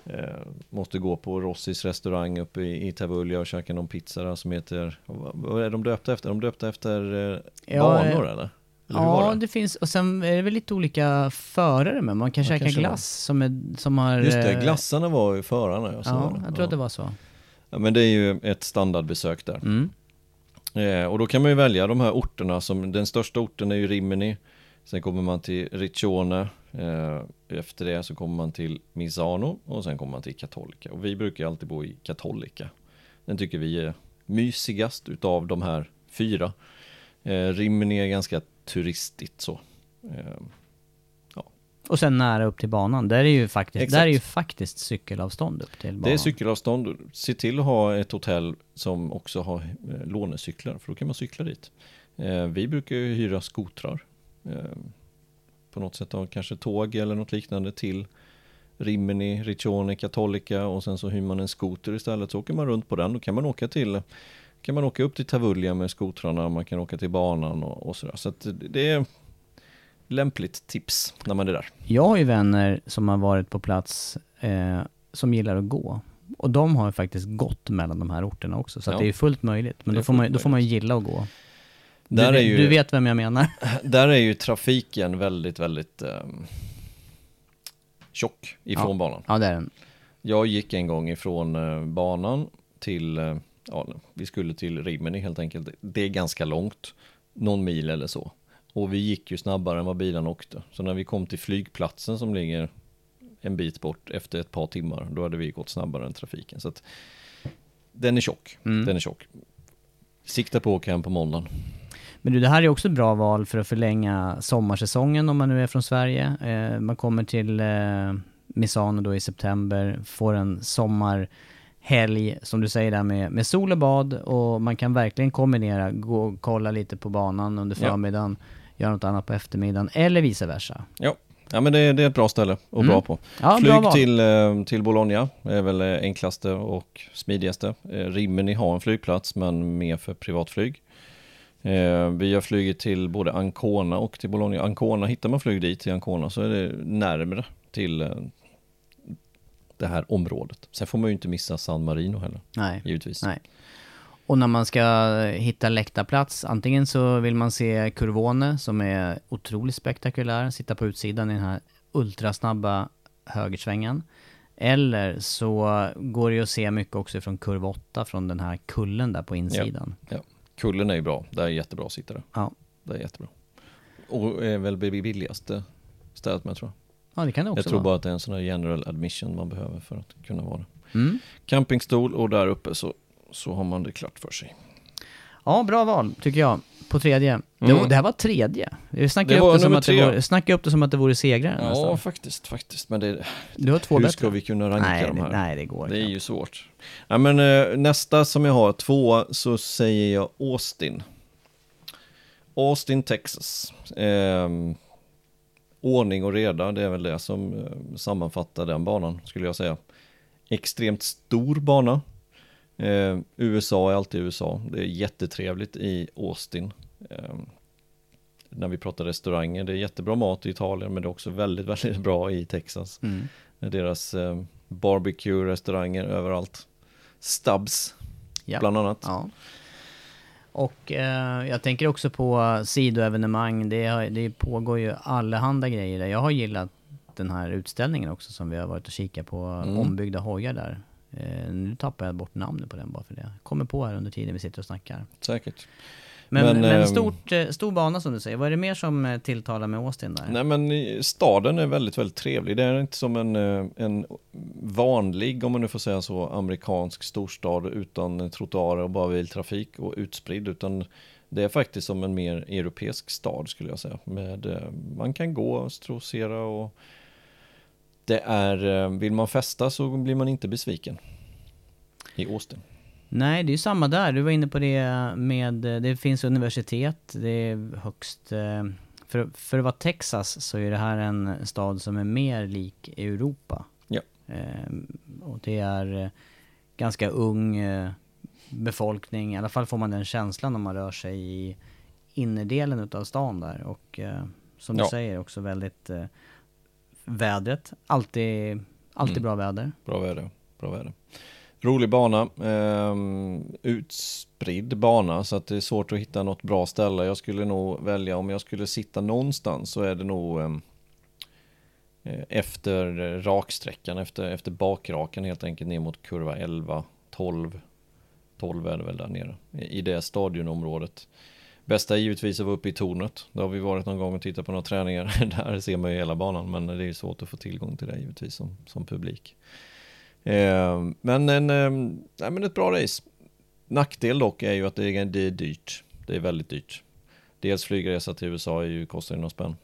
Eh, måste gå på Rossis restaurang uppe i, i Tavulja och käka någon pizza där som heter, vad vad är de döpta efter? De döpta efter eh, Ja, banor eh, eller? Var Ja, det? det finns, och sen är det väl lite olika förare med. Man kan Ja, käka glass som, är, som har... Just det, eh, glassarna var ju förarna. Ja, var Ja, jag tror att det ja. var så. ja, men det är ju ett standardbesök där. Mm. Eh, och då kan man ju välja de här orterna som, den största orten är ju Rimini. Sen kommer man till Riccione. Eh, efter det så kommer man till Misano och sen kommer man till Cattolica. Och vi brukar ju alltid bo i Cattolica. Den tycker vi är mysigast utav de här fyra. Eh, Rimini är ganska turistigt så. Eh, Och sen nära upp till banan. Där är ju faktiskt, Exakt. där är ju faktiskt cykelavstånd upp till banan. det är cykelavstånd. Se till att ha ett hotell som också har eh, lånecyklar för då kan man cykla dit. Eh, vi brukar ju hyra skotrar. Eh, på något sätt ha kanske tåg eller något liknande till Rimini, Riccione, Cattolica och sen så hyr man en skoter istället så åker man runt på den. Då kan man åka till kan man åka upp till Tavullia med skotrarna, man kan åka till banan och, och sådär. Så det- är lämpligt tips när man är där. Jag har ju vänner som har varit på plats eh, som gillar att gå. Och de har ju faktiskt gått mellan de här orterna också. Så Ja. det är fullt möjligt. Men då får, man, då får man gilla att gå. Där du, ju- du vet vem jag menar. <laughs> Där är ju trafiken väldigt, väldigt um, tjock ifrån Ja. banan. Ja, det är den. Jag gick en gång ifrån eh, banan till, eh, ja, vi skulle till Rimini helt enkelt. Det är ganska långt, någon mil eller så. Och vi gick ju snabbare än vad bilen åkte. Så när vi kom till flygplatsen som ligger en bit bort efter ett par timmar, då hade vi gått snabbare än trafiken. Så att den är tjock, Mm. den är tjock. Sikta på att åka hem på måndagen. Men du, det här är också ett bra val för att förlänga sommarsäsongen om man nu är från Sverige. Eh, man kommer till eh, Misano då i september, får en sommarhelg, som du säger där, med, med sol och bad och man kan verkligen kombinera, gå och kolla lite på banan under Ja. förmiddagen, göra något annat på eftermiddagen, eller vice versa. Ja, ja men det, det är ett bra ställe och Mm. bra på. Ja, bra Flyg val. till, eh, till Bologna är väl eh, enklaste och smidigaste. Eh, Rimini har en flygplats men mer för privatflyg. Vi har flugit till både Ancona och till Bologna. Ancona, hittar man flyg dit till Ancona så är det närmre till det här området. Sen får man ju inte missa San Marino heller, Nej. givetvis. Nej. Och när man ska hitta läktarplats, antingen så vill man se Curvone som är otroligt spektakulär, sitta på utsidan i den här ultrasnabba högersvängen. Eller så går det ju att se mycket också från kurva 8, från den här kullen där på insidan. Ja. Kullen är ju bra, det är jättebra att sitta där. Ja, Det är jättebra. Och är väl billigaste stället med tror jag. Ja det kan det också Jag tror vara. bara att det är en sån här general admission man behöver för att kunna vara det. Mm. Campingstol och där uppe så, så har man det klart för sig. Ja, bra val tycker jag. På tredje. Mm. Det, det här var tredje. Vi snackade Det upp var det, som att det, vore, snackade upp det som att det vore segraren Ja, nästan. faktiskt, faktiskt. Men det, Du har två hur bättre. ska vi kunna ranka nej, de här? Nej, det går det är ju svårt. Ja, men eh, nästa som jag har, två, så säger jag Austin. Austin, Texas. Ehm, ordning och reda, det är väl det som eh, sammanfattar den banan, skulle jag säga. Extremt stor bana. Eh, USA är alltid USA. Det är jättetrevligt i Austin. Eh, när vi pratar restauranger, det är jättebra mat i Italien, men det är också väldigt, <laughs> väldigt bra i Texas. Mm. Deras eh, barbecue-restauranger överallt. Stubbs, Ja. bland annat. Ja. Och eh, jag tänker också på sidoevenemang. Det, det pågår ju allehanda grejer där. Jag har gillat den här utställningen också som vi har varit och kikat på. Mm. Ombyggda hojar där. Eh, nu tappar jag bort namnet på den bara för det. Kommer på här under tiden vi sitter och snackar. Säkert. Men, Men, men, ehm, stort, eh, stor bana som du säger. Vad är det mer som eh, tilltalar med Austin där? Nej men staden är väldigt, väldigt trevlig. Det är inte som en, eh, en vanlig, om man nu får säga så, amerikansk storstad utan trottoarer och bara biltrafik och utspridd. Utan det är faktiskt som en mer europeisk stad skulle jag säga. Med, man kan gå och strosera och det är, vill man festa så blir man inte besviken. I Austin. Nej, det är ju samma där. Du var inne på det med, det finns universitet, det är högst, eh, för, för att vara Texas så är det här en stad som är mer lik Europa. Ja. Eh, och det är eh, ganska ung befolkning, i alla fall får man den känslan om man rör sig i innerdelen utav stan där. Och som du Ja. säger också väldigt vädret, alltid, alltid Mm. bra väder. Bra väder, bra väder. Rolig bana, eh, utspridd bana så att det är svårt att hitta något bra ställe. Jag skulle nog välja, om jag skulle sitta någonstans så är det nog ehm, eh, efter raksträckan, efter, efter bakraken helt enkelt ner mot kurva 11, 12, 12 är det väl där nere, i det stadionområdet. Bästa är givetvis att vara uppe i tornet. Det har vi varit någon gång och tittat på några träningar. <laughs> Där ser man ju hela banan, men det är ju svårt att få tillgång till det givetvis som, som publik. Eh, men, en, eh, nej, men ett bra race. Nackdel dock är ju att det är, det är dyrt. Det är väldigt dyrt. Dels flygresa till USA är ju, kostar ju några spänn.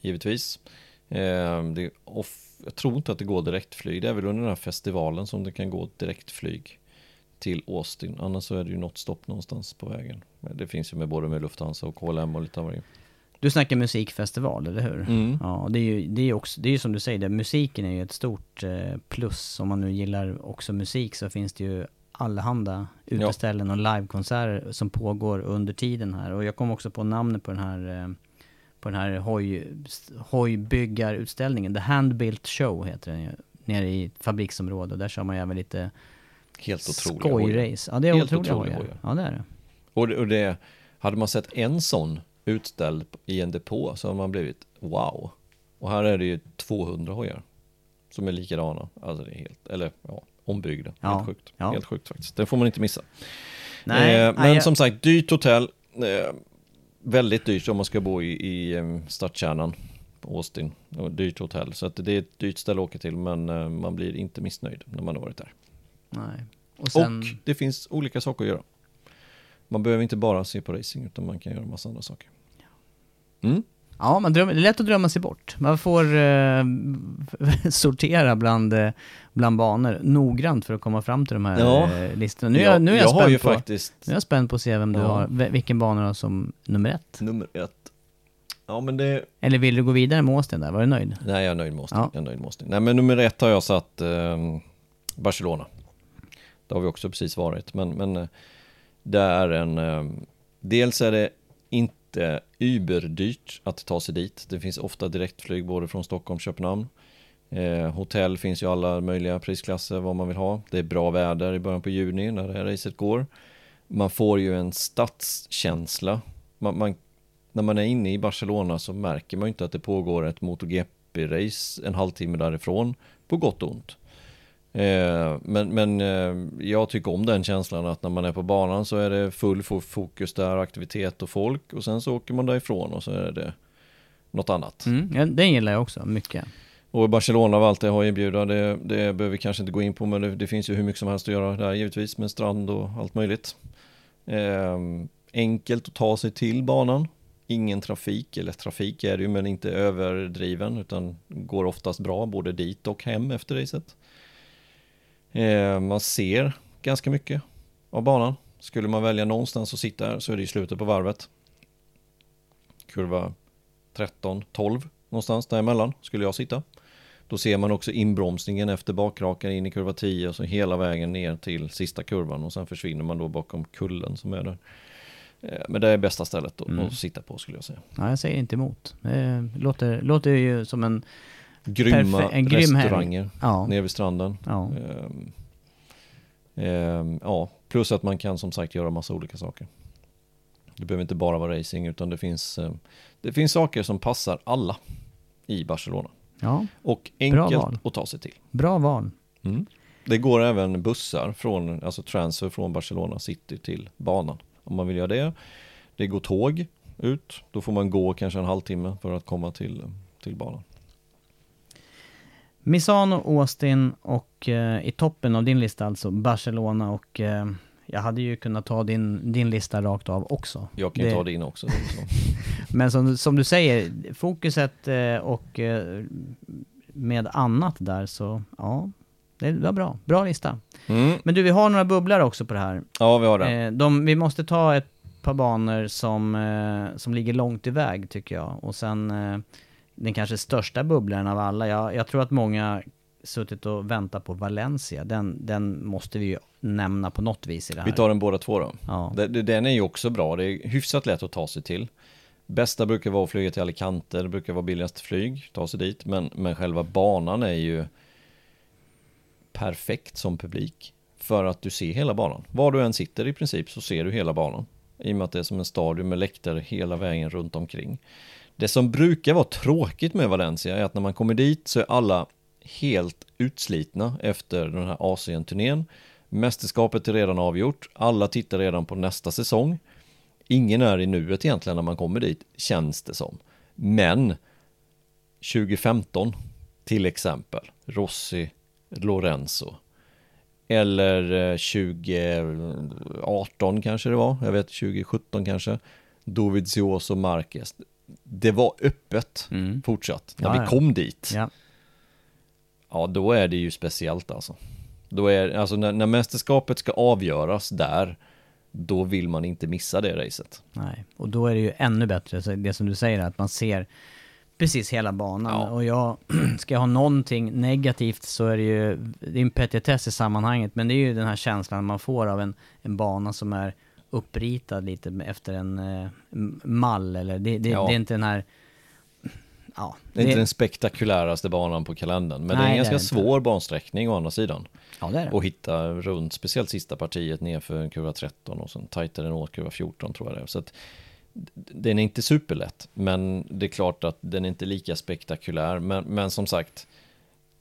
Givetvis. Eh, det off, jag tror inte att det går direktflyg. Det är väl under den här festivalen som det kan gå direktflyg till Austin. Annars så är det ju något stopp någonstans på vägen. Men Det finns ju med både med Lufthansa och KLM och lite av varje. Du snackar musikfestival, eller hur? Mm. Ja, det är ju det är också, det är som du säger, det, musiken är ju ett stort eh, plus. Om man nu gillar också musik så finns det ju allehanda uteställen och livekonserter som pågår under tiden här. Och jag kom också på namnet på den här, eh, på den här hoj, hojbyggarutställningen. The Handbuilt Show heter den ju. Nere i fabriksområdet. Och där kör man ju även lite Helt otroliga skojrace. Ja, det är Helt otroliga otroliga hojar. Ja, det är det. Och det, och det, hade man sett en sån utställd i en depå så hade man blivit wow. Och här är det ju 200 hojar som är likadana. Alltså det är helt, eller ja, ombyggda. Ja, Helt sjukt. ja. Helt sjukt faktiskt. Det får man inte missa. Nej, eh, men jag- som sagt, dyrt hotell. Eh, väldigt dyrt om man ska bo i, i eh, stadskärnan på Austin. Och dyrt hotell. Så att det är ett dyrt ställe att åka till men eh, man blir inte missnöjd när man har varit där. Nej. Och sen... Och det finns olika saker att göra. Man behöver inte bara se på racing utan man kan göra massa andra saker. Mm. Ja, man drömmer, det är lätt att drömma sig bort. Man får eh, <laughs> sortera bland, eh, bland banor noggrant för att komma fram till de här Ja. eh, listorna. Nu är jag, nu är jag, jag spänd på, faktiskt nu är jag spänd på att se vem du Ja. har, vilken bana du har som nummer ett. nummer ett. Ja men det, Eller vill du gå vidare med Austin där? Var du nöjd? nej jag är nöjd med Austin. Ja. Jag är nöjd med Austin. Nej men nummer ett har jag satt eh, Barcelona. Det har vi också precis varit. Men, men eh, det är en, eh, dels är det inte überdyrt att ta sig dit. Det finns ofta direktflyg både från Stockholm och Köpenhamn. Eh, hotell finns ju alla möjliga prisklasser vad man vill ha. Det är bra väder i början på juni när det här racet går. Man får ju en stadskänsla. Man, man, när man är inne i Barcelona så märker man ju inte att det pågår ett MotoGP-race en halvtimme därifrån, på gott och ont. Eh, men men eh, jag tycker om den känslan att när man är på banan så är det full fo- fokus där, aktivitet och folk och sen så åker man därifrån och så är det något annat. Mm, ja, den gillar jag också, mycket. Och Barcelona av allt det har erbjuda, det, det behöver vi kanske inte gå in på men det, det finns ju hur mycket som helst att göra där givetvis med strand och allt möjligt. Eh, enkelt att ta sig till banan. Ingen trafik, eller trafik är det ju men inte överdriven utan går oftast bra både dit och hem efter racet. Eh, man ser ganska mycket av banan. Skulle man välja någonstans att sitta här så är det i slutet på varvet. Kurva 13, 12 någonstans däremellan skulle jag sitta. Då ser man också inbromsningen efter bakrakan in i kurva 10 och så hela vägen ner till sista kurvan och sen försvinner man då bakom kullen som är där. Eh, Men det är bästa stället att, Mm. att sitta på skulle jag säga. Ja, jag säger inte emot. Det låter, låter ju som en... Grymma en grym restauranger Ja, nere vid stranden. ja. Ehm, ehm, ja, plus att man kan som sagt göra massa olika saker. Det behöver inte bara vara racing utan det finns, ehm, det finns saker som passar alla i Barcelona. ja, Och enkelt att ta sig till. bra val. Mm. Det går även bussar från, alltså transfer från Barcelona city till banan. Om man vill göra det. Det går tåg ut. Då får man gå kanske en halvtimme för att komma till, till banan. Misano, Austin och eh, i toppen av din lista alltså Barcelona och eh, jag hade ju kunnat ta din, din lista rakt av också. Jag kan ju Det- ta din också. Så. <laughs> Men som, som du säger, fokuset eh, och eh, med annat där så, ja, det var bra. Bra lista. Mm. Men du, vi har några bubblor också på det här. Ja, vi har det. Eh, de, vi måste ta ett par banor som, eh, som ligger långt iväg tycker jag. Och sen den kanske största bubblan av alla. Jag, jag tror att många suttit och väntat på Valencia. Den, den måste vi ju nämna på något vis i det här. Vi tar den båda två då. Ja. Den är ju också bra. Det är hyfsat lätt att ta sig till. Bästa brukar vara att flyga till Alicante. Det brukar vara billigast flyg, ta sig dit. Men, men själva banan är ju perfekt som publik. För att du ser hela banan. Var du än sitter i princip så ser du hela banan. I och med att det är som en stadion med läktare hela vägen runt omkring. Det som brukar vara tråkigt med Valencia är att när man kommer dit så är alla helt utslitna efter den här Asien-turnén. Mästerskapet är redan avgjort, alla tittar redan på nästa säsong. Ingen är i nuet egentligen när man kommer dit, känns det som. Men 2015 till exempel, Rossi, Lorenzo. Eller eh, 2018 kanske det var, jag vet 2017 kanske. Dovizioso Marquez. Det var öppet Mm. fortsatt när Ja, vi kom dit. Ja. Ja, då är det ju speciellt alltså. Då är, alltså när, när mästerskapet ska avgöras där, då vill man inte missa det racet. Nej, och då är det ju ännu bättre, det som du säger, att man ser precis hela banan. Ja. Och jag, <clears throat> ska jag ha någonting negativt så är det ju, det är en petitess i sammanhanget, men det är ju den här känslan man får av en, en bana som är uppritad lite efter en eh, mall, eller det, det, Ja. det är inte den här, ja. Det är inte den spektakuläraste banan på kalendern, men det är Nej, en det är ganska det inte. svår bansträckning å andra sidan. ja, det är det. Och hitta runt, speciellt sista partiet nerför kurva 13 och sen tajtare än åt kurva 14 tror jag det är. Så att den är inte superlätt, men det är klart att den är inte lika spektakulär. Men, men som sagt,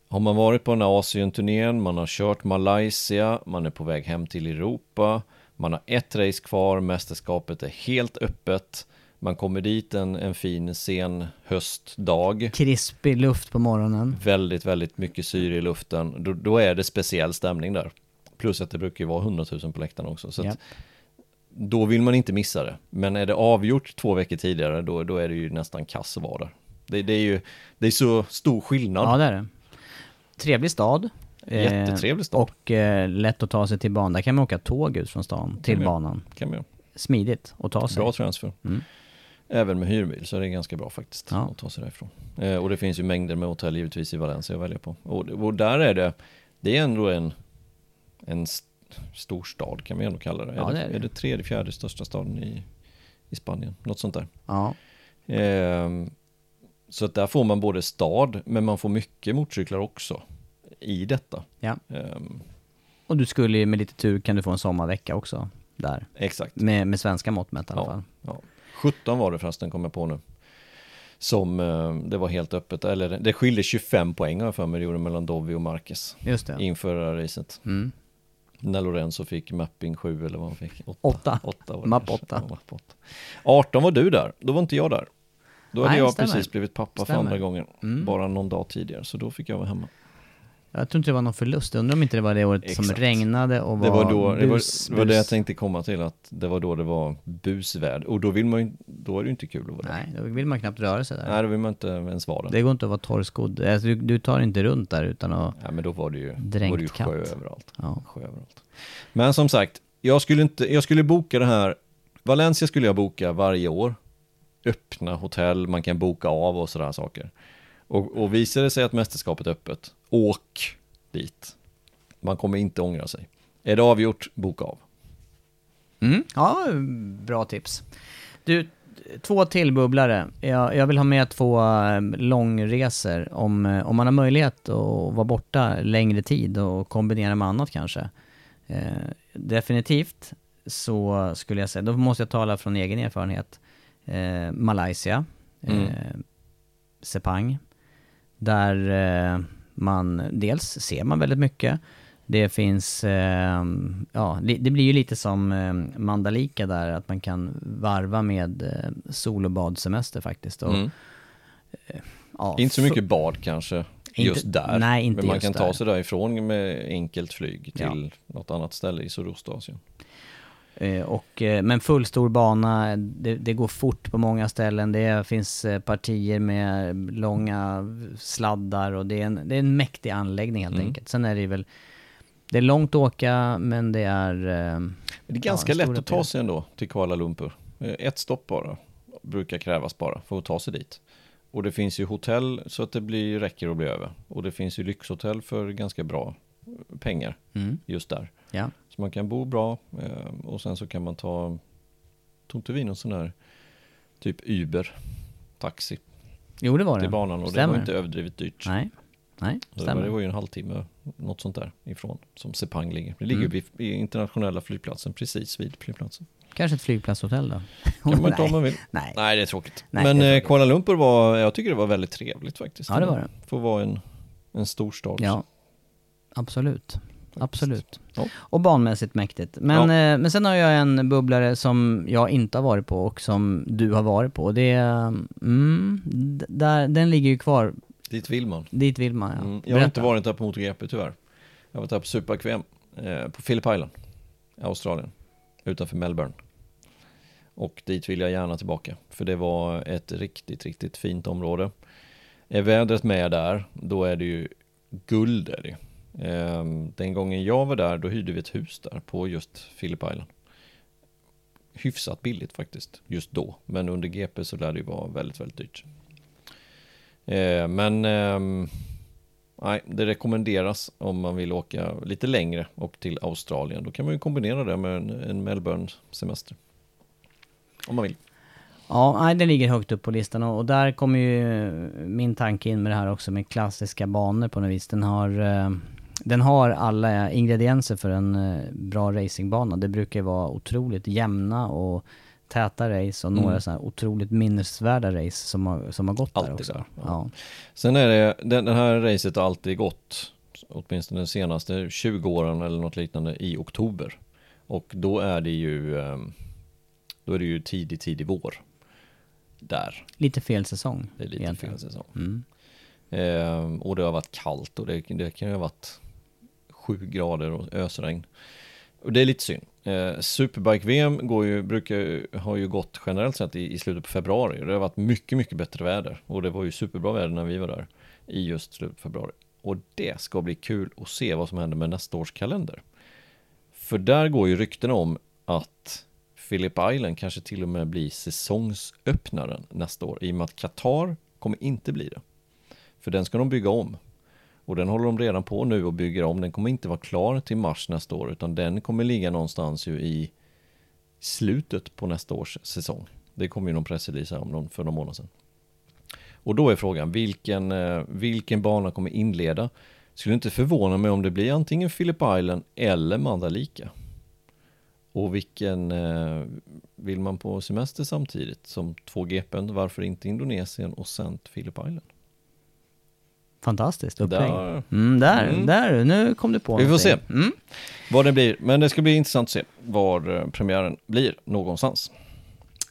har man varit på den här Asien-turnén, man har kört Malaysia, man är på väg hem till Europa, man har ett race kvar, mästerskapet är helt öppet, man kommer dit en, en fin sen höstdag, Krispig luft på morgonen. väldigt, väldigt mycket syre i luften, då, då är det speciell stämning där. Plus att det brukar ju vara 100 000 på läktaren också. Så Ja. att, då vill man inte missa det. Men är det avgjort två veckor tidigare, då, då är det ju nästan kass att vara där. Det, det är ju det är så stor skillnad. Ja, det är det. Trevlig stad. Eh, Jättetrevlig stad. Och eh, lätt att ta sig till banan. Där kan man åka tåg ut från stan till banan. Kan man. Smidigt att ta sig. Bra transfer. Mm. Även med hyrbil så är det ganska bra faktiskt Ja. att ta sig därifrån. Eh, och det finns ju mängder med hotell givetvis i Valencia att välja på. Och, och där är det, det är ändå en, en st- stor stad kan man ändå kalla det. Ja, är, det är det. är det tredje, fjärde största staden i, i Spanien? Något sånt där. Ja. Ehm, så att där får man både stad, men man får mycket motorcyklar också i detta. ja. Ehm, Och du skulle med lite tur kan du få en sommarvecka också. Där. exakt. Med, med svenska mått mätt i alla Ja. fall. Ja. 17 var det förresten, kom jag på nu. Som eh, det var helt öppet, eller det skilde 25 poäng har jag för mig det gjorde mellan Dovi och Marquez Just det. inför det här racet. Mm. När Lorenzo fick mapping 7 eller vad han fick? Åtta. Åtta var det Mapp kanske. åtta. Ja, mapp åtta. 18 var du där, då var inte jag där. Då hade Nej, jag stämmer. precis blivit pappa Stämmer. för andra gången, Mm. bara någon dag tidigare, så då fick jag vara hemma. Jag tror inte det var någon förlust. Jag undrar om inte det var det året som Exakt. regnade och var Det var, då, det, var, bus, det var det jag tänkte komma till, att det var då det var busväder. Och då vill man ju, då är det ju inte kul att vara där. Nej, då vill man knappt röra sig där. Nej, då vill man inte ens vara där. Det går inte att vara torrskodd. Alltså, du, du tar inte runt där utan att... Ja, men då var det ju, var det ju sjö överallt. Ja. Sjö överallt. Men som sagt, jag skulle, inte, jag skulle boka det här, Valencia skulle jag boka varje år. Öppna hotell, man kan boka av och sådana saker. Och, och visar det sig att mästerskapet är öppet, åk dit. Man kommer inte ångra sig. Är det avgjort, boka av. Mm. Ja, bra tips. Du, två till bubblare. Jag, jag vill ha med två eh, långresor. Om, eh, om man har möjlighet att vara borta längre tid och kombinera med annat kanske. Eh, definitivt så skulle jag säga, då måste jag tala från egen erfarenhet. Eh, Malaysia, eh, Mm. Sepang. Där eh, man, dels ser man väldigt mycket. Det finns, eh, ja, det blir ju lite som eh, Mandalika där, att man kan varva med sol och badsemester faktiskt. Och, Mm. ja, Inte så mycket bad kanske, just där. nej, inte Men man kan ta där. sig därifrån med enkelt flyg Ja. till något annat ställe i Sydostasien. Eh, Och, eh, men fullstor bana, det, det går fort på många ställen. Det finns eh, partier med långa sladdar och det är en, det är en mäktig anläggning helt Mm. enkelt. Sen är det väl, det är långt att åka men det är... Men det är ganska Ja, lätt att ta sig ändå till Kuala Lumpur. Ett stopp bara, brukar krävas bara för att ta sig dit. Och det finns ju hotell så att det blir, räcker att bli över. Och det finns ju lyxhotell för ganska bra pengar Mm, just där. ja. Så man kan bo bra eh, och sen så kan man ta, tog inte vi någon sån här typ Uber, taxi Jo det var det. till banan och det Stämmer. var inte överdrivet dyrt. Nej, nej, Så det stämmer. det var ju en halvtimme något sånt där ifrån, som Sepang ligger. Det ligger Mm. vid, internationella flygplatsen, precis vid flygplatsen. Kanske ett flygplatshotell då? <laughs> Kan man ta om man vill. <laughs> Nej. Nej, det är tråkigt. Nej, Men det är eh, tråkigt. Kuala Lumpur var, jag tycker det var väldigt trevligt faktiskt. Ja, det var det. Får vara en, en stor stad. Ja, absolut. Absolut. Ja. Och banmässigt mäktigt. Men, eh, men sen har jag en bubblare som jag inte har varit på och som du har varit på. Det är, mm, där, den ligger ju kvar. Dit vill man. Dit vill man ja. Mm, jag har inte varit där på MotoGP tyvärr. Jag har varit där på Super eh, på Phillip Island, i Australien, utanför Melbourne. Och dit vill jag gärna tillbaka, för det var ett riktigt, riktigt fint område. Är vädret med där, då är det ju guld är det. Ehm, den gången jag var där, då hyrde vi ett hus där på just Phillip Island. Hyfsat billigt faktiskt, just då. Men under GP så lär det ju vara väldigt, väldigt dyrt. Ehm, men ehm, nej, det rekommenderas om man vill åka lite längre och till Australien. Då kan man ju kombinera det med en, Melbourne-semester. Om man vill. Ja, det den ligger högt upp på listan och, där kommer ju min tanke in med det här också med klassiska banor på något vis. Den har, den har alla ingredienser för en eh, bra racingbana. Det brukar vara otroligt jämna och täta race och några Mm. sådana här otroligt minnesvärda race som har, som har gått där Alltid också. där, ja. Ja. Sen är det, den, den här racet har alltid gått, åtminstone de senaste 20 åren eller något liknande, i oktober. Och då är det ju, ehm, då är det ju tidig, tidig vår. Där. Lite fel säsong. Det är lite egentligen. fel säsong. Mm. Ehm, och det har varit kallt och det, det kan ju ha varit sju grader och ösregn. Och det är lite synd. Eh, Superbike-VM går ju, brukar, har ju gått generellt sett i, i slutet på februari. Det har varit mycket, mycket bättre väder. Och det var ju superbra väder när vi var där i just slutet på februari. Och det ska bli kul att se vad som händer med nästa års kalender. För där går ju rykten om att Philip Island kanske till och med blir säsongsöppnaren nästa år. I och med att Qatar kommer inte bli det. För den ska de bygga om. Och den håller de redan på nu och bygger om. Den kommer inte vara klar till mars nästa år utan den kommer ligga någonstans ju i slutet på nästa års säsong. Det kommer ju någon pressrelease här om någon, för någon månad sedan. Och då är frågan, vilken, eh, vilken bana kommer inleda? Skulle inte förvåna mig om det blir antingen Phillip Island eller Mandalika. Och vilken, eh, vill man på semester samtidigt som två GPn, varför inte Indonesien och sen Phillip Island? Fantastiskt upplägg. Där. Mm, där, Mm. där, nu kom du på Vi får se. Mm. Vad det blir, men det ska bli intressant att se var eh, premiären blir någonstans.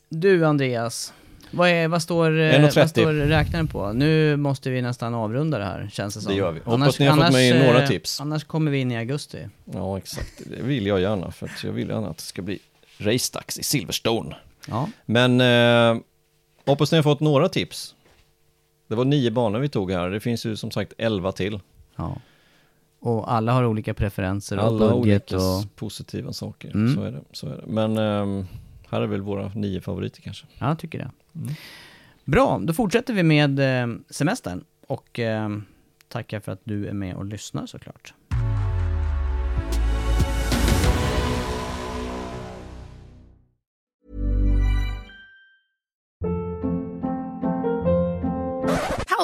Du Andreas, vad, är, vad, står, eh, 1.30. vad står räknaren på? Nu måste vi nästan avrunda det här, känns det som. Det gör vi. Hoppas ni har fått med er eh, några tips. Annars kommer vi in i augusti. Ja, exakt. Det vill jag gärna, för jag vill gärna att det ska bli racedags i Silverstone. Ja. Men eh, hoppas ni har fått några tips. Det var nio banor vi tog här, det finns ju som sagt elva till. ja. Och alla har olika preferenser Alla och budget olika och... positiva saker, Mm. så, är det, så är det. Men ehm, här är väl våra nio favoriter kanske. Ja, jag tycker det. Mm. Bra, då fortsätter vi med eh, semestern. Och eh, tackar för att du är med och lyssnar såklart.